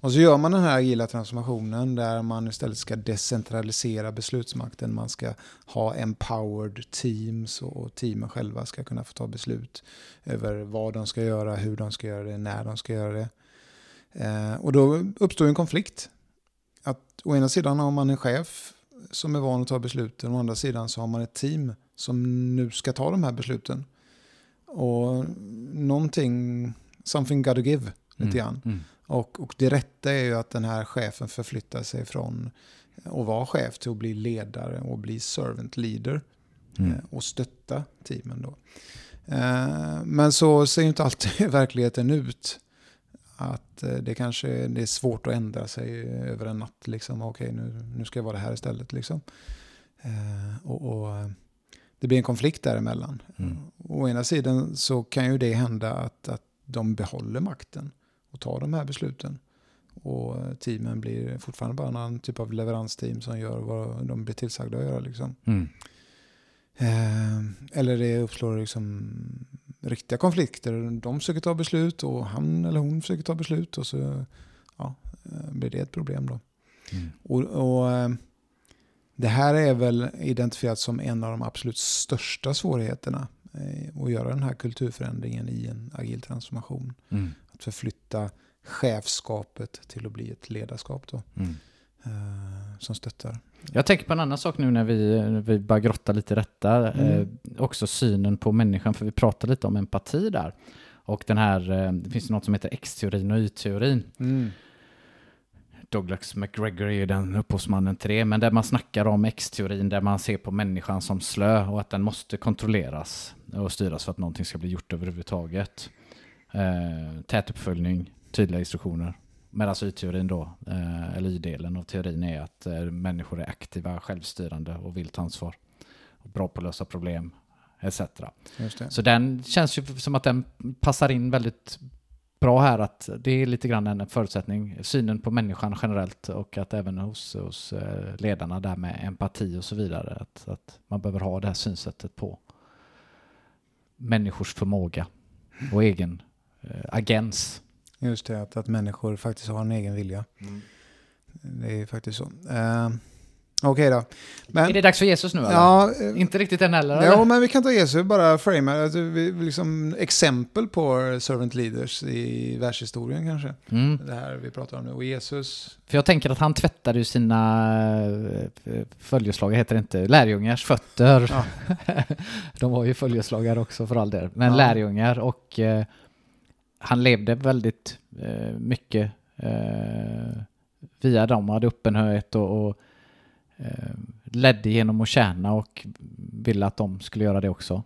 Och så gör man den här agila transformationen där man istället ska decentralisera beslutsmakten. Man ska ha empowered teams och teamen själva ska kunna få ta beslut över vad de ska göra, hur de ska göra det, när de ska göra det. Eh, och då uppstår en konflikt. Att å ena sidan har man en chef som är van att ta besluten, å andra sidan så har man ett team som nu ska ta de här besluten. Och någonting, something gotta give lite grann. Mm. Och, och det rätta är ju att den här chefen förflyttar sig från att vara chef till att bli ledare och bli servant leader Mm. eh, och stötta teamen då. Eh, Men så ser ju inte alltid verkligheten ut. Att eh, det kanske det är svårt att ändra sig över en natt. Liksom. Okej, nu, nu ska jag vara det här istället. Liksom. Och, och det blir en konflikt däremellan. Mm. Å ena sidan så kan ju det hända att, att de behåller makten och tar de här besluten. Och eh, teamen blir fortfarande bara en annan typ av leveransteam som gör vad de blir tillsagda att göra. Liksom. Mm. Eh, eller det uppslår liksom riktiga konflikter. De försöker ta beslut och han eller hon försöker ta beslut och så ja, eh, blir det ett problem då. Mm. Och, och eh, det här är väl identifierat som en av de absolut största svårigheterna att göra den här kulturförändringen i en agil transformation. Mm. Att förflytta chefskapet till att bli ett ledarskap då, Mm. eh, som stöttar. Jag tänker på en annan sak nu när vi, vi bara grottar lite i detta. Mm. Eh, också synen på människan, för vi pratar lite om empati där. Och den här, eh, det finns något som heter X-teorin och Y-teorin. Douglas McGregor är ju den upphovsmannen till det, men där man snackar om X-teorin där man ser på människan som slö och att den måste kontrolleras och styras för att någonting ska bli gjort överhuvudtaget. Eh, tät uppföljning, tydliga instruktioner. Medan Y-teorin då, eh, eller Y-delen av teorin är att eh, människor är aktiva, självstyrande och vill ta ansvar. Och bra på att lösa problem, etc. Så den känns ju som att den passar in väldigt bra här att det är lite grann en förutsättning, synen på människan generellt och att även hos, hos eh, ledarna där med empati och så vidare, att, att man behöver ha det här synsättet på människors förmåga och egen agens. Just det, att, att människor faktiskt har en egen vilja. Det är faktiskt så. Eh, Okej då. Men, Är det dags för Jesus nu eller? ja, eh, Inte riktigt än heller? Ja, eller? men vi kan ta Jesus bara frame, alltså, vi- liksom exempel på servant leaders i världshistorien kanske. Mm. Det här vi pratar om nu. Och Jesus, För jag tänker att han tvättade ju sina eh, följeslagare, heter det inte, lärjungars fötter. Ja. De var ju följeslagare också för all del, men Ja. lärjungar och eh, han levde väldigt eh, mycket eh, via dem, hade öppenhet och, och eh, ledde genom att tjäna och ville att de skulle göra det också.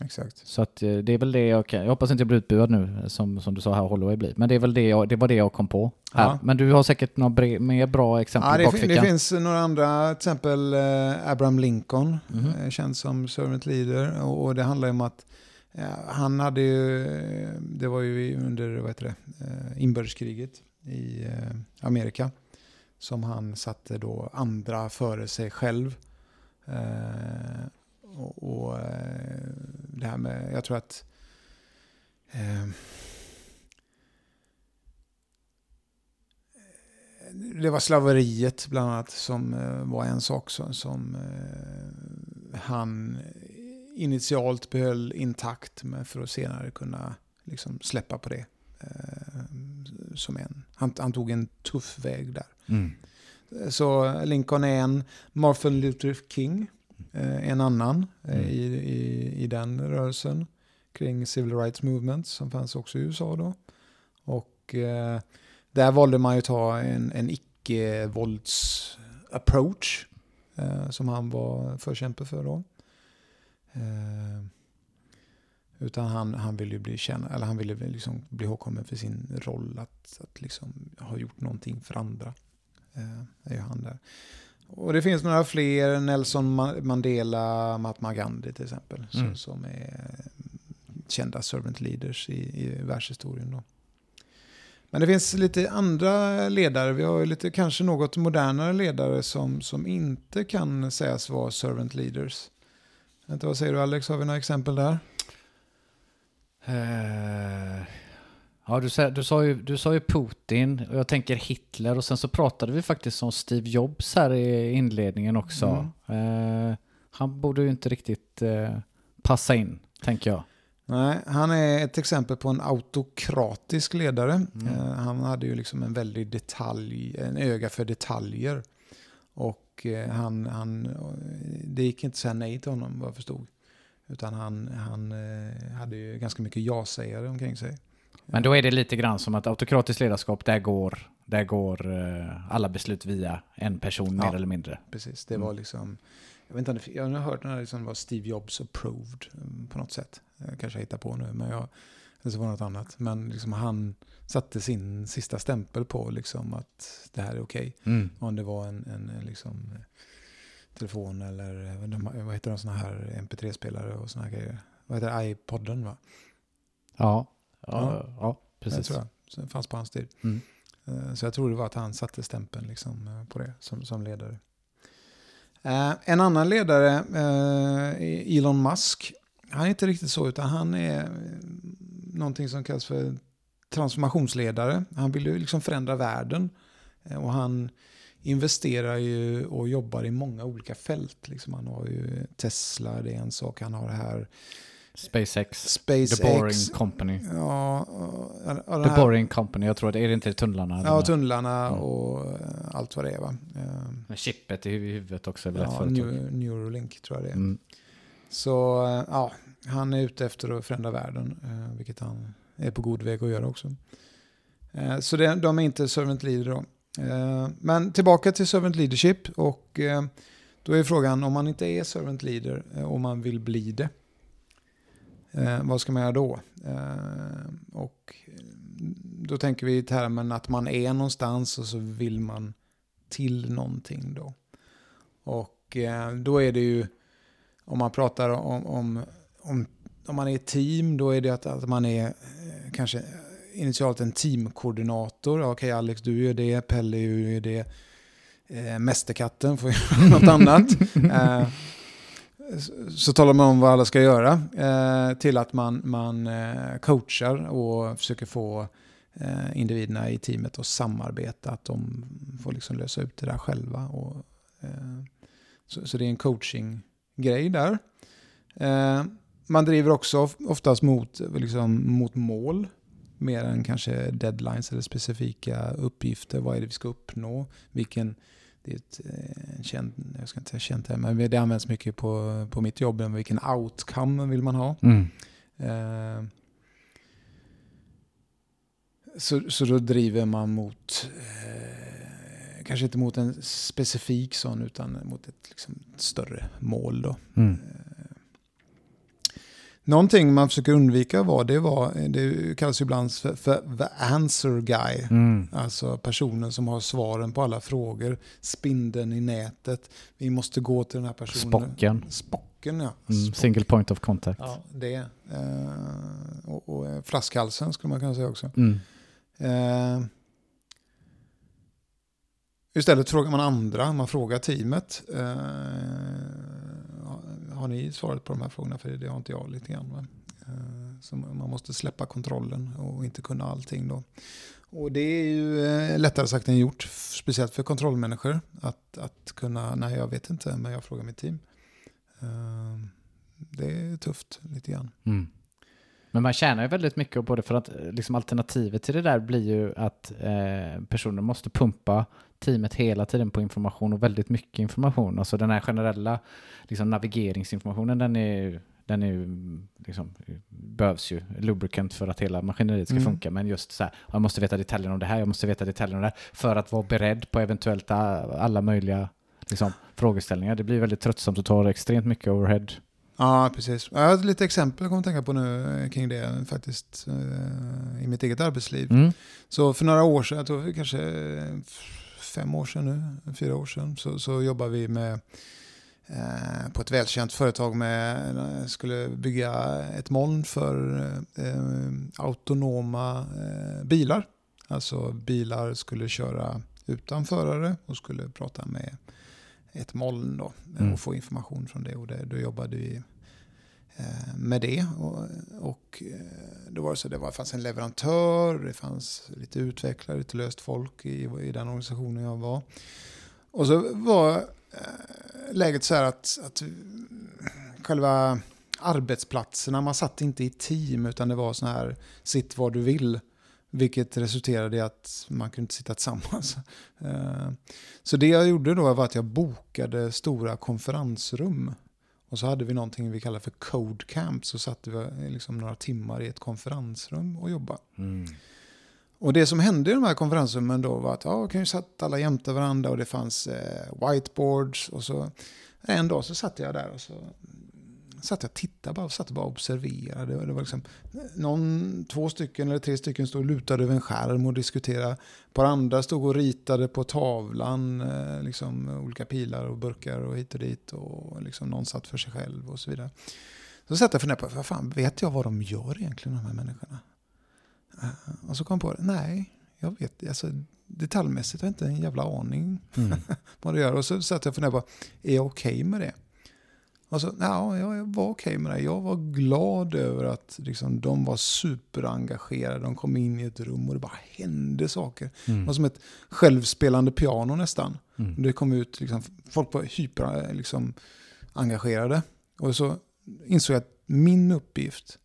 exakt. Så att eh, det är väl det jag kan, jag hoppas inte jag blir utbuad nu som, som du sa här Holloway blir, men det är väl det jag, det var det jag kom på här. Ja. Men du har säkert några mer bra exempel Ja, det, bakfickan? det finns några andra, till exempel eh, Abraham Lincoln, Mhm. eh, känd som servant leader. Och, och det handlar ju om att han hade ju, det var ju under vad heter det, eh, inbördeskriget i eh, Amerika som han satte då andra före sig själv. Eh, och och eh, det här med, jag tror att eh, det var slaveriet bland annat som var en sak som, som eh, han initialt behöll intakt med för att senare kunna liksom släppa på det. Eh, som en. Han, han tog en tuff väg där. Mm. Så Lincoln är en, Martin Luther King eh, en annan eh, Mm. i, i, i den rörelsen kring Civil Rights Movement som fanns också i USA då. Och eh, där valde man ju att ta en, en icke-vålds-approach eh, som han var förkämpe för då. Eh, utan han, han ville ju bli känd, eller han ville liksom bli ihågkommen för sin roll att, att liksom ha gjort någonting för andra. Eh, är ju han där. Och det finns några fler, Nelson Ma- Mandela, Mahatma Gandhi till exempel, som, Mm. som är kända servant leaders i, i världshistorien. Då. Men det finns lite andra ledare, vi har ju lite kanske något modernare ledare som, som inte kan sägas vara servant leaders. Vänta, vad säger du Alex, har vi några exempel där? Eh, ja, du, sa, du, sa ju, du sa ju Putin och jag tänker Hitler och sen så pratade vi faktiskt om Steve Jobs här i inledningen också. Eh, han borde ju inte riktigt eh, passa in, tänker jag. Nej, han är ett exempel på en autokratisk ledare. Mm. Han hade ju liksom en väldig detalj, en öga för detaljer. Och eh, han, han, det gick inte att säga nej till honom vad jag förstod. Utan han, han eh, hade ju ganska mycket ja-sägare omkring sig. Men då är det lite grann som att autokratiskt ledarskap, där går, där går eh, alla beslut via en person mer Ja. eller mindre. Precis, det Mm. var liksom, jag vet inte, det- jag har hört den här liksom var Steve Jobs approved mm, på något sätt. Jag kanske hittar på nu, men jag, eller så var det något annat. Men liksom han satte sin sista stämpel på liksom att det här är okej. Mm. Om det var en, en, en liksom, eh, telefon eller vad- heter de sådana här MP3-spelare och sådana grejer. Vad heter det? iPodden va? Ja, ja, Ja. ja, Det precis. tror jag. Så det fanns på hans tid. Mm. Eh, Så jag tror det var att han satte stämpeln liksom eh, på det som, som ledare. Eh, En annan ledare, eh, Elon Musk, han är inte riktigt så utan han är någonting som kallas för transformationsledare. Han vill ju liksom förändra världen Eh, och han investerar ju och jobbar i många olika fält. Liksom han har ju Tesla, det är en sak. Han har det här SpaceX, SpaceX. The Boring Company. Ja, och, och The Boring Company, jag tror det är det inte tunnlarna? Ja, tunnlarna Mm. och eh, allt vad det är va. Eh, chippet i hu- huvudet också är Ja, Neuralink tror jag det är. Mm. Så eh, ja, han är ute efter att förändra världen, eh, vilket han är på god väg att göra också. Eh, så det, de är inte servant leader då. Men tillbaka till servant leadership och då är frågan om man inte är servant leader och man vill bli det. Vad ska man göra då? Och mm, då tänker vi i termen att man är någonstans och så vill man till någonting då. Och då är det ju, om man pratar om, om, om, om man är ett team, då är det att, att man är eh, kanske initialt en teamkoordinator. Okej Alex, du gör det, Pelle gör det, eh, Mästerkatten får göra något annat. Eh, så- så talar man om vad alla ska göra eh, till att man, man eh, coachar och försöker få eh, individerna i teamet att samarbeta, att de får liksom lösa ut det där själva och Eh, så, så det är en coaching-grej där. Eh, man driver också oftast mot, liksom, mot mål mer än kanske deadlines eller specifika uppgifter. Vad är det vi ska uppnå? Vilken, det är ett eh, känt, jag ska inte säga känt här, men det används mycket på, på mitt jobb. Vilken outcome vill man ha? Mm. Eh, så, så då driver man mot, eh, kanske inte mot en specifik sån, utan mot ett liksom, större mål. Då. Mm. Eh, Någonting man försöker undvika var, det var, det kallas ibland för, för the answer guy. Mm. Alltså personen som har svaren på alla frågor. Spindeln i nätet. Vi måste gå till den här personen. Spocken. Spocken, ja. Mm. Single point of contact. Ja, det. Eh, och, och eh, flaskhalsen skulle man kunna säga också. Mm. Eh, istället frågar man andra, man frågar teamet. Eh, har ni svaret på de här frågorna? För det har inte jag lite grann. Eh, så man måste släppa kontrollen och inte kunna allting då. Och det är ju eh, lättare sagt än gjort, speciellt för kontrollmänniskor. Att, att kunna, nej jag vet inte, men jag frågar mitt team. Eh, det är tufft lite grann. Mm. Men man tjänar ju väldigt mycket på det för att eh, liksom, alternativet till det där blir ju att eh, personer måste pumpa teamet hela tiden på information och väldigt mycket information. Alltså den här generella liksom, navigeringsinformationen den är den är ju, liksom, behövs ju, lubricant för att hela maskineriet ska Mm. funka. Men just så här, jag måste veta detaljerna om det här, jag måste veta detaljerna om det här, för att vara beredd på eventuellt alla möjliga liksom, frågeställningar. Det blir väldigt tröttsamt och tar extremt mycket overhead. Ja, precis. Jag har lite exempel jag kommer att tänka på nu eh, kring det faktiskt eh, i mitt eget arbetsliv. Mm. Så för några år sedan, jag tror kanske eh, fem år sedan nu, fyra år sedan, så, så jobbar vi med eh, på ett välkänt företag med, eh, skulle bygga ett moln för eh, autonoma eh, bilar. Alltså bilar skulle köra utan förare och skulle prata med ett moln då, Mm. och få information från det. Och det, då jobbade vi Eh, med det. Och, och eh, då var det så det var, fanns en leverantör, det fanns lite utvecklare, lite löst folk i, i den organisationen jag var. Och så var eh, läget så här att, att själva arbetsplatserna, man satt inte i team utan det var så här sitt var du vill. Vilket resulterade i att man kunde inte sitta tillsammans. Så det jag gjorde då var att jag bokade stora konferensrum. Och så hade vi någonting vi kallar för Code Camp. Så satt vi liksom några timmar i ett konferensrum och jobbade. Mm. Och det som hände i de här konferensrummen då var att ja, okej, satt alla jämte varandra och det fanns eh, whiteboards. Och så en dag så satt jag där och så satt jag och tittade bara, satt och bara observerade. Det var liksom, någon, två stycken eller tre stycken stod lutade över en skärm och diskuterade. Ett par andra stod och ritade på tavlan, eh, liksom, olika pilar och burkar och hit och dit. Och liksom, någon satt för sig själv och så vidare. Så satt jag och funderade på, vad fan, vet jag vad de gör egentligen, de här människorna? Eh, Och så kom jag på det, nej, jag vet, alltså, detaljmässigt har jag inte en jävla aning Mm. vad det gör. Och så satt jag och funderade på, är jag okej med det? Och så, ja, jag var okej med det. Jag var glad över att liksom, de var superengagerade. De kom in i ett rum och det bara hände saker. Det Mm. var som ett självspelande piano nästan. Mm. Det kom ut, liksom, folk var hyper liksom, engagerade. Och så insåg jag att min uppgift,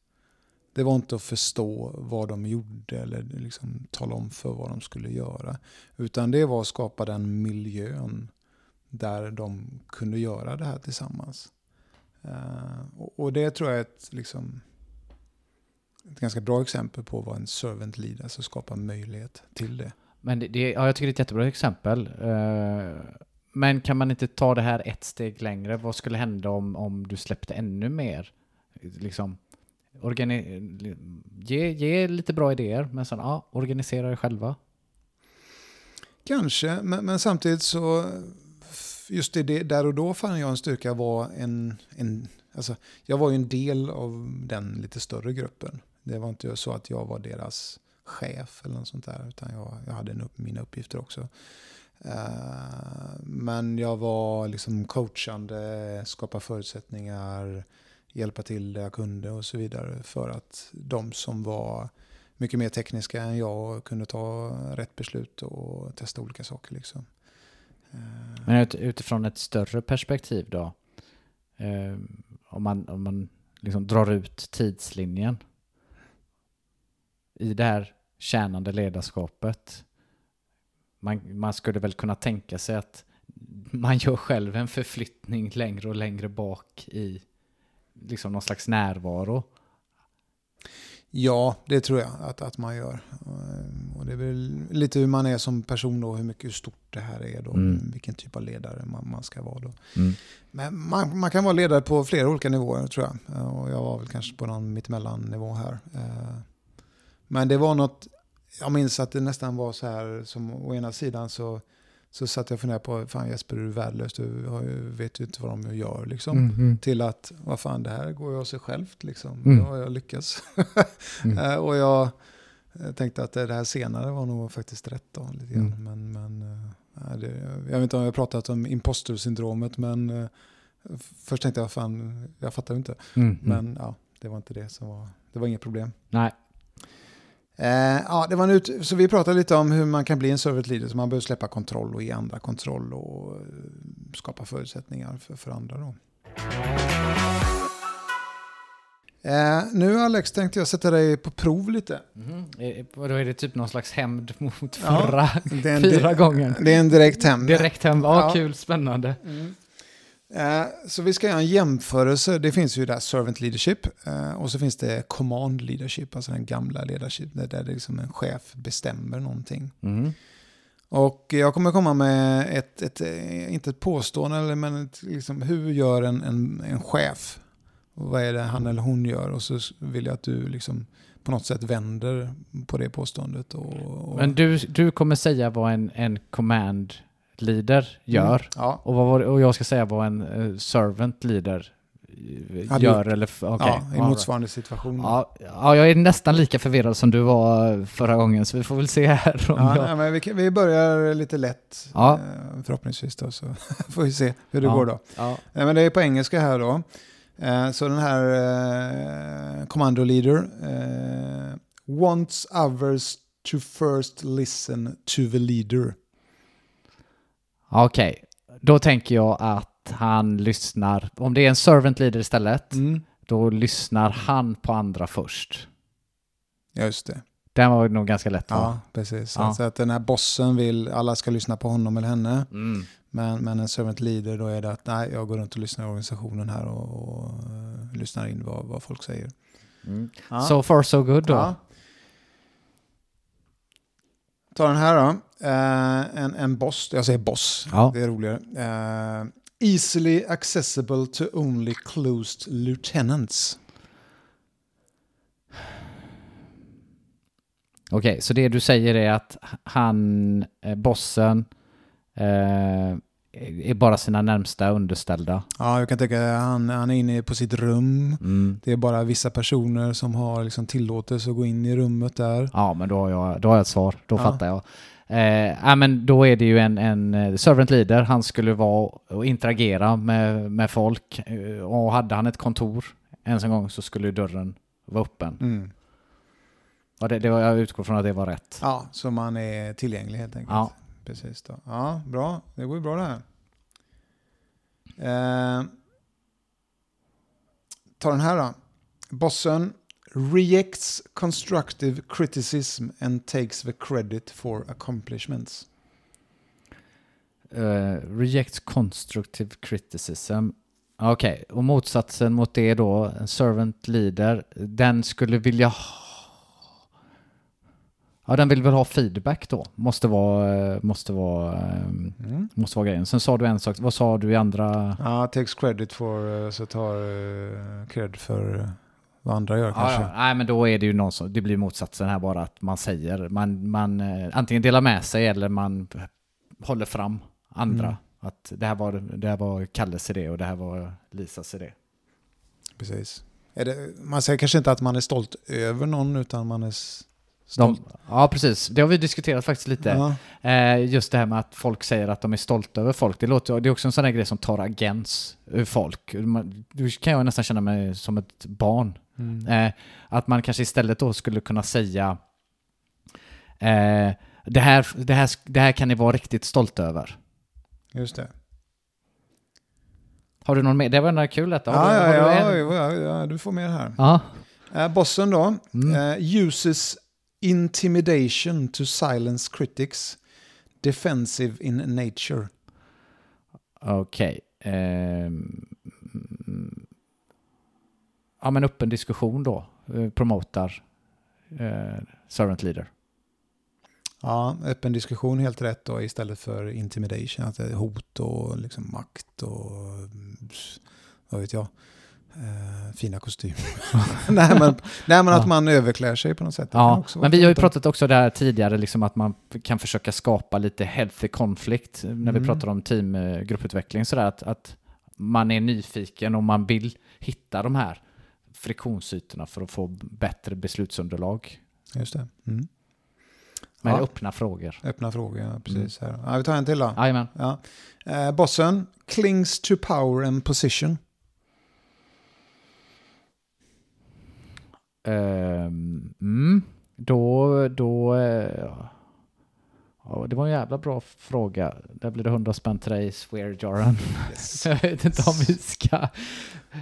det var inte att förstå vad de gjorde eller liksom tala om för vad de skulle göra. Utan det var att skapa den miljön där de kunde göra det här tillsammans. Eh, och, det tror jag är ett, liksom, ett ganska bra exempel på vad en servant lead, alltså skapa möjlighet till det. Men det, det, ja, jag tycker det är ett jättebra exempel. Eh, men kan man inte ta det här ett steg längre? Vad skulle hända om, om du släppte ännu mer? Liksom, organi- ge, ge lite bra idéer, men sen ja, organisera det själva. Kanske, men, men samtidigt så just det, det, där och då fann jag en styrka var en, en alltså, jag var ju en del av den lite större gruppen. Det var inte så att jag var deras chef eller något sånt där, utan jag, jag hade en upp, mina uppgifter också. Uh, men jag var liksom coachande, skapa förutsättningar, hjälpa till där jag kunde och så vidare för att de som var mycket mer tekniska än jag kunde ta rätt beslut och testa olika saker. Liksom. Men ut, utifrån ett större perspektiv då? Eh, om man, om man liksom drar ut tidslinjen i det här tjänande ledarskapet. Man, man skulle väl kunna tänka sig att man gör själv en förflyttning längre och längre bak i liksom någon slags närvaro. Ja, det tror jag att, att man gör. Eh, Och det är väl lite hur man är som person då, hur mycket hur stort det här är då, Mm. vilken typ av ledare man, man ska vara då. Mm. Men man, man kan vara ledare på flera olika nivåer tror jag. Eh, Och jag var väl kanske på någon mittemellan-nivå här. Eh, Men det var något, jag minns att det nästan var så här som å ena sidan så, så satt jag och funderade på, fan Jesper du är värdelös, du har ju, vet ju inte vad de gör liksom. Mm. Till att, vad fan det här går ju av sig självt liksom. Mm. Har jag lyckats. Mm. Eh, och jag eh, tänkte att det här senare var nog faktiskt rätt då. Lite grann. Mm. Men, men eh, nej, det, jag vet inte om jag har pratat om impostersyndromet men först tänkte jag, fan, jag fattar inte. Mm. Men ja, det var inte det som var, det var inget problem. Nej. Eh, ja, det var en ut, så vi pratade lite om hur man kan bli en servant leader, så man behöver släppa kontroll och ge andra kontroll och eh, skapa förutsättningar för, för andra. Då. Eh, nu Alex tänkte jag sätta dig på prov lite. Och Då är det typ någon slags hämnd mot Ja, förra Det är en, fyra gången. det är en direkt hem. Direkt hem. Ja, Ja. kul, spännande. Eh, så vi ska göra en jämförelse. Det finns ju där servant leadership eh, och så finns det command leadership, alltså den gamla leadership där det är liksom en chef bestämmer någonting. Mm. Och jag kommer komma med ett, ett eh, inte ett påstående, men ett, liksom, hur gör en, en, en chef? Och vad är det han eller hon gör? Och så vill jag att du liksom på något sätt vänder på det påståendet. Och, och, Men du, du kommer säga vad en, en command leader gör. Mm, ja, Och, vad var och jag ska säga vad en eh, servant leader eh, gör. Eller, okej. ja, i motsvarande situation. Ja, ja, jag är nästan lika förvirrad som du var förra gången, så vi får väl se här om Ja, jag... nej, men vi, vi börjar lite lätt Ja. eh, förhoppningsvis då, så får vi se hur det Ja. går då. Ja. Men det är på engelska här då. Eh, Så den här eh, commando leader eh, wants others to first listen to the leader. Okej, då tänker jag att han lyssnar, om det är en servant leader istället, Mm. då lyssnar han på andra först. Ja, just det. Den var nog ganska lätt va? Ja, precis. Ja. Så att den här bossen vill, alla ska lyssna på honom eller henne. Mm. Men, men en servant leader då är det att nej, jag går runt och lyssnar i organisationen här och, och eh, lyssnar in vad, vad folk säger. Mm. Ja. So far so good då. Ja. Ta den här då. Eh, en, en boss, jag säger boss, Ja. det är roligare. Eh, easily accessible to only closed lieutenants. Okej, så det du säger är att han, eh, bossen, eh, är bara sina närmsta underställda. Ja, jag kan tänka han, han är inne på sitt rum. Mm. Det är bara vissa personer som har liksom tillåtelse att gå in i rummet där. Ja, men då har jag, då har jag ett svar. Då Ja. fattar jag. Eh, ja, men då är det ju en, en eh, servant leader. Han skulle vara och interagera med, med folk. Eh, Och hade han ett kontor ens en gång så skulle dörren vara öppen. Mm. Och det, det var, jag utgår från att det var rätt. Ja, så man är tillgänglig helt enkelt. Ja. Precis då. Ja, bra. Det går ju bra det här. Eh, ta den här då. Bossen rejects constructive criticism and takes the credit for accomplishments. Uh, rejects constructive criticism. Okej, och motsatsen mot det då, en servant leader, den skulle vilja ha... Ja, den vill väl ha feedback då. Måste vara, eh, måste vara, eh, Mm. måste vara grejen. Sen sa du en sak, vad sa du i andra? Ja, takes credit for, eh, så tar cred för vad andra gör Ja, kanske. ja. Nej, men då är det ju någon som, det blir motsatsen här bara att man säger, man, man antingen delar med sig eller man håller fram andra. Mm. Att det här, var, det här var Kalles idé och det här var Lisas idé. Precis. Det, man säger kanske inte att man är stolt över någon utan man är De, ja, precis. Det har vi diskuterat faktiskt lite. Ja. Eh, just det här med att folk säger att de är stolta över folk. Det, låter, det är också en sån där grej som tar agens ur folk. Då kan jag nästan känna mig som ett barn. Mm. Eh, att man kanske istället då skulle kunna säga eh, det, här, det, här, det här kan ni vara riktigt stolta över. Just det. Har du någon mer? Det var ändå kul detta. Ja, du, ja, ja, ja, du får mer här. ja. Bossen då. Mm. Uses intimidation to silence critics. Defensive in nature. Okej. Ehm, mm. ja, men öppen diskussion då. Eh, promotar eh, servant leader. Ja, öppen diskussion helt rätt då istället för intimidation. Att det är hot och liksom makt och vad vet jag. Eh, fina kostymer. nej, men, nej men att Ja. man överklär sig på något sätt. Ja, men vi har ju pratat också där tidigare liksom att man kan försöka skapa lite healthy conflict när vi Mm. pratar om teamgrupputveckling sådär att, att man är nyfiken och man vill hitta de här friktionsytorna för att få bättre beslutsunderlag Just det. Mm. med Ja. öppna frågor. Öppna frågor, ja, precis. Här. Ja, vi tar en till då. Jajamän. Ja. Eh, bossen, clings to power and position. Ehm, mm, då, då... Eh, ja, det var en jävla bra fråga. Där blir det 100 spänn till dig, swear-jaren. Yes. Jag vet inte om vi ska...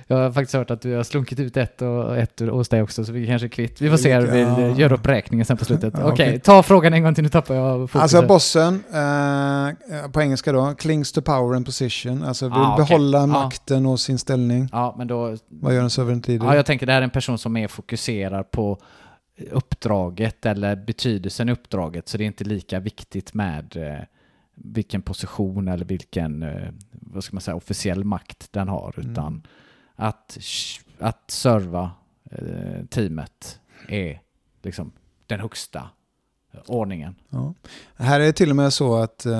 Jag har faktiskt hört att du har slunkit ut ett och ett hos dig också, så vi kanske är kvitt. Vi får se, vi Ja. gör upp räkningen sen på slutet. Okej, okej. ta frågan en gång till, nu tappar jag fokuset. Alltså bossen, eh, på engelska då, clings to power and position. Alltså vill Ah, okej. behålla Ja. makten och sin ställning. Ja, men då... Vad gör en servant leader? Ja, jag tänker det här är en person som är fokuserad på uppdraget eller betydelsen i uppdraget, så det är inte lika viktigt med eh, vilken position eller vilken, eh, vad ska man säga, officiell makt den har, Mm. utan att, att serva eh, teamet är liksom den högsta ordningen. Ja. Här är det till och med så att eh,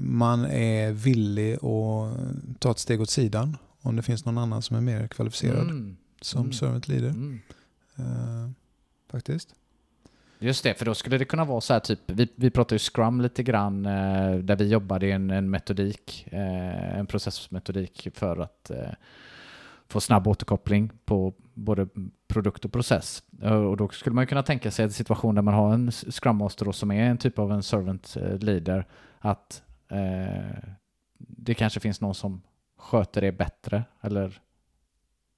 man är villig att ta ett steg åt sidan om det finns någon annan som är mer kvalificerad Mm. som Mm. servant leader. Mm. Eh, faktiskt. Just det, för då skulle det kunna vara så här typ, vi, vi pratar ju Scrum lite grann, eh, där vi jobbade i en, en metodik, eh, en processmetodik för att eh, få snabb återkoppling på både produkt och process. Eh, och då skulle man ju kunna tänka sig en situation där man har en Scrum Master då, som är en typ av en servant eh, leader, att eh, det kanske finns någon som sköter det bättre eller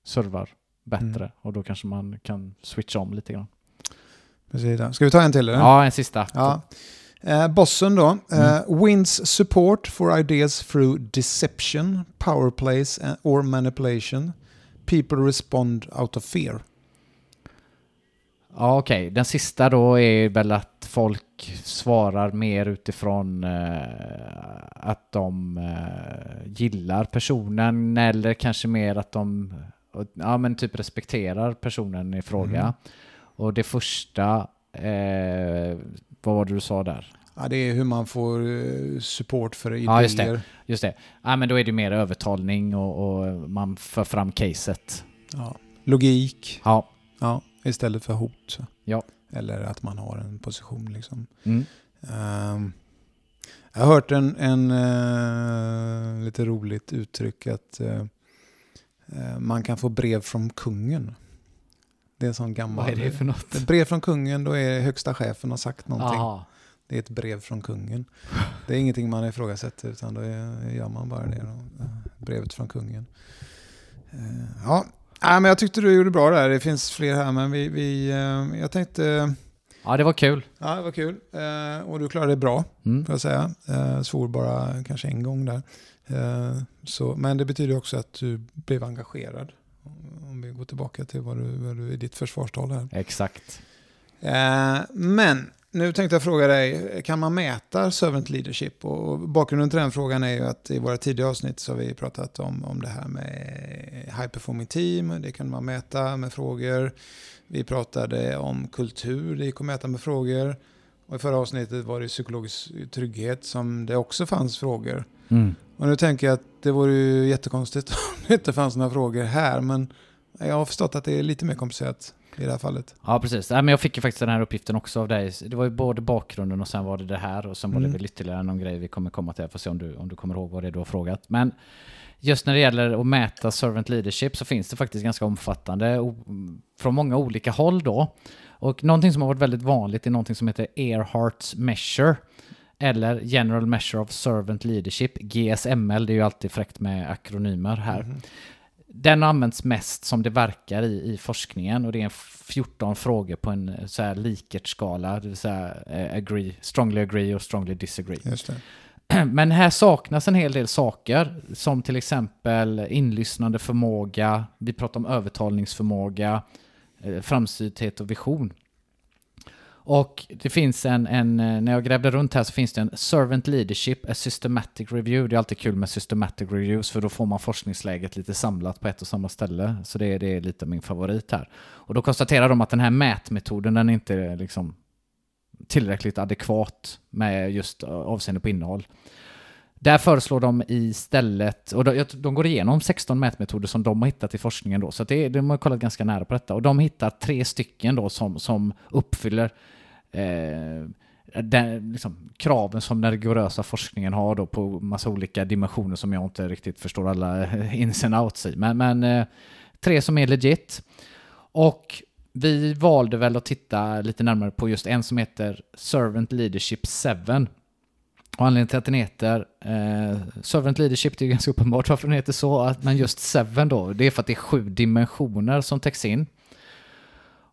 servar bättre Mm. och då kanske man kan switcha om lite grann. Precis. Ska vi ta en till? Eller? Ja, en sista. Ja. Eh, bossen då. Eh, wins support for ideas through deception, power plays and- or manipulation. People respond out of fear. Ja, okej. Den sista då är väl att folk svarar mer utifrån eh, att de eh, gillar personen eller kanske mer att de ja, men typ respekterar personen i fråga. Mm. Och det första, eh, vad var det du sa där? Ja, det är hur man får eh, support för idéer. Ja, just det. Just det. Ja, men då är det mer övertalning och, och man för fram caset. Ja. Logik. Ja. Ja, istället för hot. Ja. Eller att man har en position liksom. Mm. Ehm, jag har hört en, en eh, lite roligt uttryck att eh, man kan få brev från kungen. Det är en sån gammal... Vad är det för något? Ett brev från kungen, då är högsta chefen har sagt någonting. Aha. Det är ett brev från kungen. Det är ingenting man ifrågasätter utan då är, gör man bara det. Då. Brevet från kungen. Eh, Ja, Nej, men jag tyckte du gjorde bra där. Det finns fler här men vi, vi, eh, jag tänkte, Ja, det var kul. ja det var kul. Eh, Och du klarade det bra Mm. får jag säga. Svor bara kanske en gång där. Så, men det betyder också att du blev engagerad. Om vi går tillbaka till vad du, vad du i ditt försvarstal här. Exakt. Eh, Men nu tänkte jag fråga dig, kan man mäta servant leadership? Och bakgrunden till den frågan är ju att i våra tidigare avsnitt så har vi pratat om, om det här med high performing team. Det kan man mäta med frågor. Vi pratade om kultur, det gick att mäta med frågor. Och i förra avsnittet var det psykologisk trygghet som det också fanns frågor. Mm. Och nu tänker jag att det vore ju jättekonstigt om det inte fanns några frågor här. Men jag har förstått att det är lite mer komplicerat i det här fallet. Ja, precis. Ja, men jag fick ju faktiskt den här uppgiften också av dig. Det var ju både bakgrunden och sen var det det här och sen var Mm. det väl ytterligare någon grej vi kommer komma till. Jag får se om du, om du kommer ihåg vad det är du har frågat. Men just när det gäller att mäta servant leadership så finns det faktiskt ganska omfattande från många olika håll då. Och någonting som har varit väldigt vanligt är någonting som heter Earhart's measure. Eller General Measure of Servant Leadership, GSML, det är ju alltid fräckt med akronymer här. Mhm. Den används mest som det verkar i, i forskningen och det är 14 frågor på en eh, så här likertskala, det vill säga eh, agree, strongly agree och strongly disagree. Men här saknas en hel del saker, som till exempel inlyssnande förmåga, vi pratar om övertalningsförmåga, eh, framsynthet och vision. Och det finns en, en, eh, när jag grävde runt här så finns det en Servant Leadership, a Systematic Review. Det är alltid kul med Systematic Reviews för då får man forskningsläget lite samlat på ett och samma ställe. Så det, är- det är lite min favorit här. Och då konstaterar de att den här mätmetoden den är inte eh, liksom tillräckligt adekvat med just eh, avseende på innehåll. Där föreslår de istället, och de, de går igenom 16 mätmetoder som de har hittat i forskningen då, så att det, de har kollat ganska nära på detta. Och de hittar tre stycken då som, som uppfyller eh, den, liksom, kraven som den rigorösa forskningen har då på massa olika dimensioner som jag inte riktigt förstår alla ins and outs i. Men, men eh, tre som är legit. Och vi valde väl att titta lite närmare på just en som heter Servant Leadership 7. Och anledningen till att den heter eh, Servant Leadership, det är ju ganska uppenbart varför den heter så, att- men just 7 då, det är för att det är sju dimensioner som täcks in.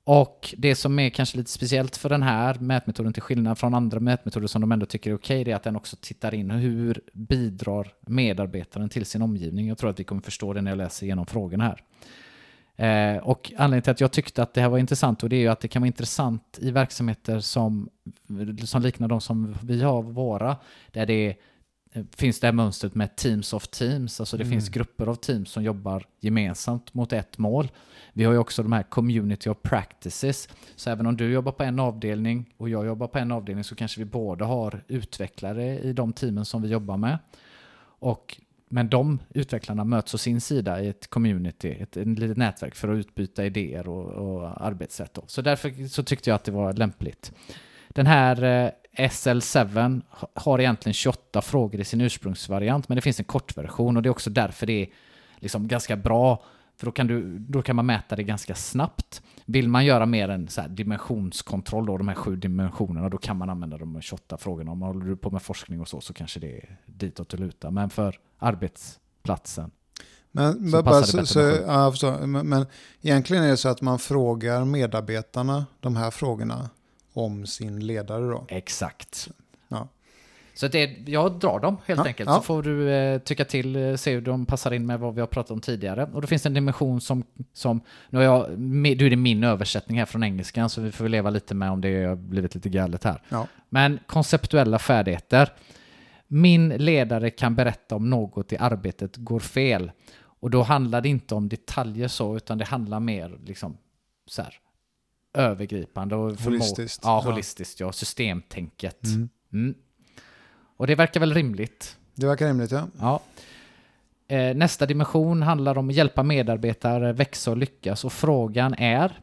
Och det som är kanske lite speciellt för den här mätmetoden till skillnad från andra mätmetoder som de ändå tycker är okej, det är att den också tittar in hur bidrar medarbetaren till sin omgivning. Jag tror att vi kommer förstå det när jag läser igenom frågorna här. Eh, och anledningen till att jag tyckte att det här var intressant, och det är ju att det kan vara intressant i verksamheter som, som liknar de som vi har våra, där det är, eh, finns det här mönstret med teams of teams, alltså det Mm. finns grupper av teams som jobbar gemensamt mot ett mål. Vi har ju också de här community of practices, så även om du jobbar på en avdelning och jag jobbar på en avdelning så kanske vi båda har utvecklare i de teamen som vi jobbar med. Och, men de utvecklarna möts å sin sida i ett community, ett, ett litet nätverk för att utbyta idéer och, och arbetssätt. Då. Så därför så tyckte jag att det var lämpligt. Den här eh, SL7 har egentligen 28 frågor i sin ursprungsvariant, men det finns en kortversion och det är också därför det är liksom ganska bra, för då kan, du, då kan man mäta det ganska snabbt. Vill man göra mer en så dimensionskontroll, då, de här sju dimensionerna, då kan man använda de 28 frågorna. Om man håller på med forskning och så, så kanske det är ditåt att luta. Men för arbetsplatsen. Men, Så bara- så, bättre så, ja, förstår. Men, men egentligen är det så att man frågar medarbetarna de här frågorna om sin ledare då. Exakt. Så det, jag drar dem helt Ja, enkelt, ja. så får du eh, tycka till, eh, se hur de passar in med vad vi har pratat om tidigare. Och då finns det en dimension som, som nu har jag, nu är det min översättning här från engelskan, så vi får leva lite med om det har blivit lite galet här. Ja. Men konceptuella färdigheter. Min ledare kan berätta om något i arbetet går fel. Och då handlar det inte om detaljer så, utan det handlar mer liksom så här övergripande och Holistiskt. Ja, Ja. holistiskt, ja. Systemtänket. Mm. Mm. Och det verkar väl rimligt. Det verkar rimligt ja. Ja. Eh, nästa dimension handlar om att hjälpa medarbetare växa och lyckas. Och frågan är,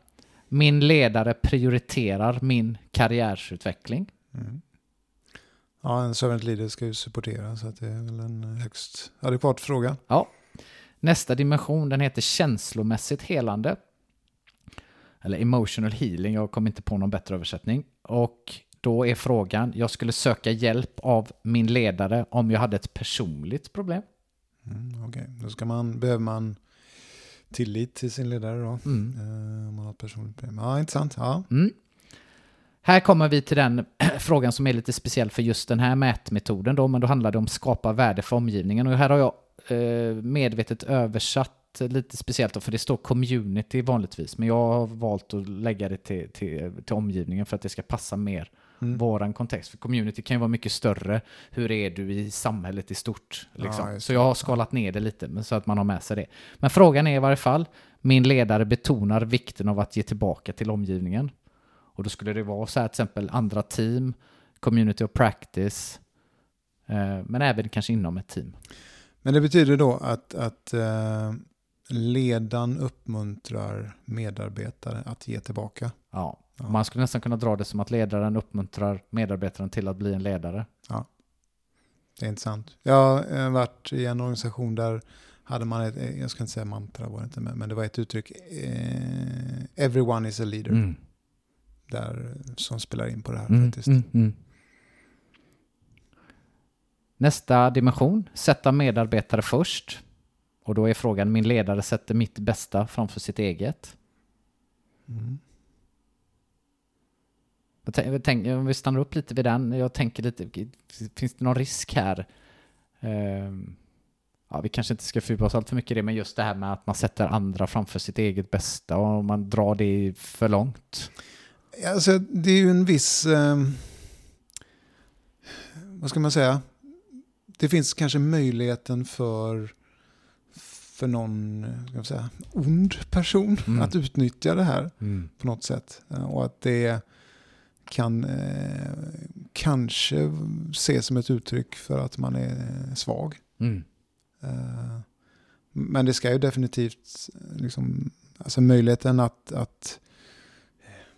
min ledare prioriterar min karriärsutveckling. Mm. Ja, en servant leader ska ju supportera så att det är väl en högst adekvat fråga. Ja. Nästa dimension, den heter känslomässigt helande. Eller emotional healing, jag kom inte på någon bättre översättning. Och då är frågan, jag skulle söka hjälp av min ledare om jag hade ett personligt problem. Mm, Okej, då ska man, behöver man tillit till sin ledare då. Mm. Eh, om man har ett personligt problem. Ja, intressant. Ja. Mm. Här kommer vi till den frågan som är lite speciell för just den här mätmetoden då, men då handlar det om skapa värde för omgivningen. Och här har jag eh, medvetet översatt lite speciellt då, för det står community vanligtvis, men jag har valt att lägga det till, till, till omgivningen för att det ska passa mer Mm. våran kontext. För community kan ju vara mycket större. Hur är du i samhället i stort? Liksom. Ja, så jag har skalat ner det lite men så att man har med sig det. Men frågan är i varje fall, min ledare betonar vikten av att ge tillbaka till omgivningen. Och då skulle det vara så här till exempel andra team, community of practice, eh, men även kanske inom ett team. Men det betyder då att, att eh, ledan uppmuntrar medarbetare att ge tillbaka. Ja. Ja. Man skulle nästan kunna dra det som att ledaren uppmuntrar medarbetaren till att bli en ledare. Det är intressant. Jag har eh, varit i en organisation där hade man ett, eh, jag ska inte säga mantra var det inte, men det var ett uttryck, eh, everyone is a leader, Mm. där, som spelar in på det här Mm, faktiskt. mm, mm. Nästa dimension, sätta medarbetare först. Och då är frågan, min ledare sätter mitt bästa framför sitt eget. Mm. Jag tänk- Om vi stannar upp lite vid den, jag tänker lite, finns det någon risk här? Ehm, ja, vi kanske inte ska fördjupa oss allt för mycket i det, men just det här med att man sätter andra framför sitt eget bästa och man drar det för långt. Alltså, det är ju en viss... Eh, vad ska man säga? Det finns kanske möjligheten för, för någon ska säga, ond person Mm. att utnyttja det här på något sätt. Eh, Och att det kan eh, kanske ses som ett uttryck för att man är svag. Mm. Eh, Men det ska ju definitivt, eh, liksom, alltså möjligheten att, att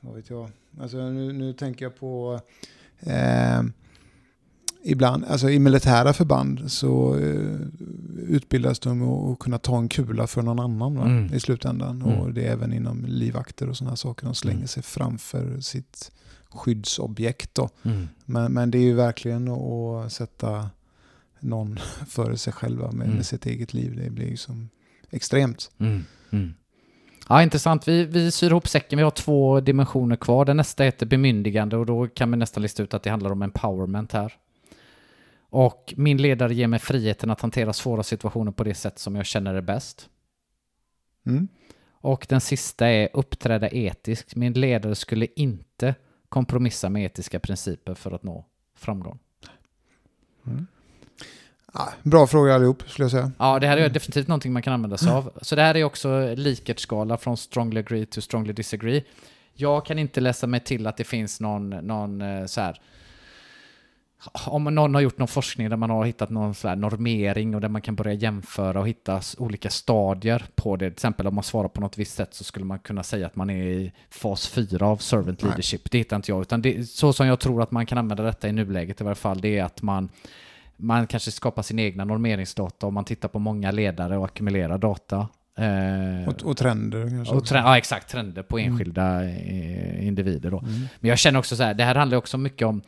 vad vet jag, alltså nu, nu tänker jag på eh, ibland, alltså i militära förband så eh, utbildas de att kunna ta en kula för någon annan Mm. i slutändan. Mm. Och det är även inom livvakter och sådana saker, de slänger Mm. sig framför sitt skyddsobjekt. Mm. Men, men det är ju verkligen att sätta någon före sig själva med, Mm. med sitt eget liv. Det blir ju som extremt. Mm. Mm. Ja, intressant. Vi, vi syr ihop säcken. Vi har två dimensioner kvar. Den nästa heter bemyndigande och då kan vi nästan lista ut att det handlar om empowerment här. Och min ledare ger mig friheten att hantera svåra situationer på det sätt som jag känner är bäst. Mm. Och den sista är uppträda etiskt. Min ledare skulle inte kompromissa med etiska principer för att nå framgång. Ja, bra fråga allihop skulle jag säga. Ja, det här är definitivt någonting man kan använda sig av. Så det här är också likhetsskala från strongly agree to strongly disagree. Jag kan inte läsa mig till att det finns någon, någon eh, så här om någon har gjort någon forskning där man har hittat någon så här normering och där man kan börja jämföra och hitta olika stadier på det. Till exempel om man svarar på något visst sätt så skulle man kunna säga att man är i fas 4 av servant Nej. leadership. Det hittar inte jag. Utan det, så som jag tror att man kan använda detta i nuläget i varje fall, det är att man man kanske skapar sin egna normeringsdata och man tittar på många ledare och ackumulerar data. Eh, Och, och trender kanske. och tre- ja, exakt. Trender på enskilda eh, individer. Då. Mm. Men jag känner också så här, det här handlar också mycket om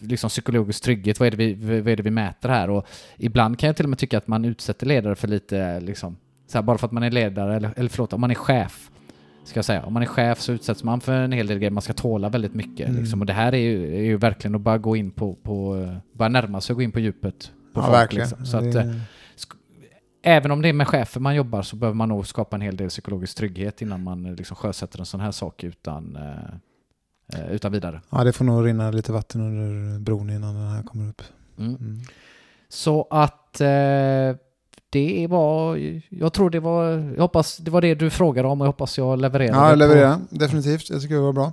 liksom, psykologisk trygghet. Vad är, det vi, vad är det vi mäter här? Och ibland kan jag till och med tycka att man utsätter ledare för lite, liksom, så här, bara för att man är ledare, eller, eller förlåt, om man är chef, ska jag säga. Om man är chef så utsätts man för en hel del grejer, man ska tåla väldigt mycket. Mm. Liksom. Och det här är ju, är ju verkligen att bara gå in på, på bara närma sig och gå in på djupet. På Ja, folk, verkligen. liksom. Så Ja, att, det- eh, även om det är med chefer man jobbar så behöver man nog skapa en hel del psykologisk trygghet innan man eh, liksom sjösätter en sån här sak utan, eh, eh, utan vidare. ja, det får nog rinna lite vatten under bron innan den här kommer upp. Mm. Mm. Så att eh, det var, jag tror det var, jag hoppas det var det du frågade om och jag hoppas jag levererade. Ja, jag levererar. Definitivt. Jag tycker det var bra.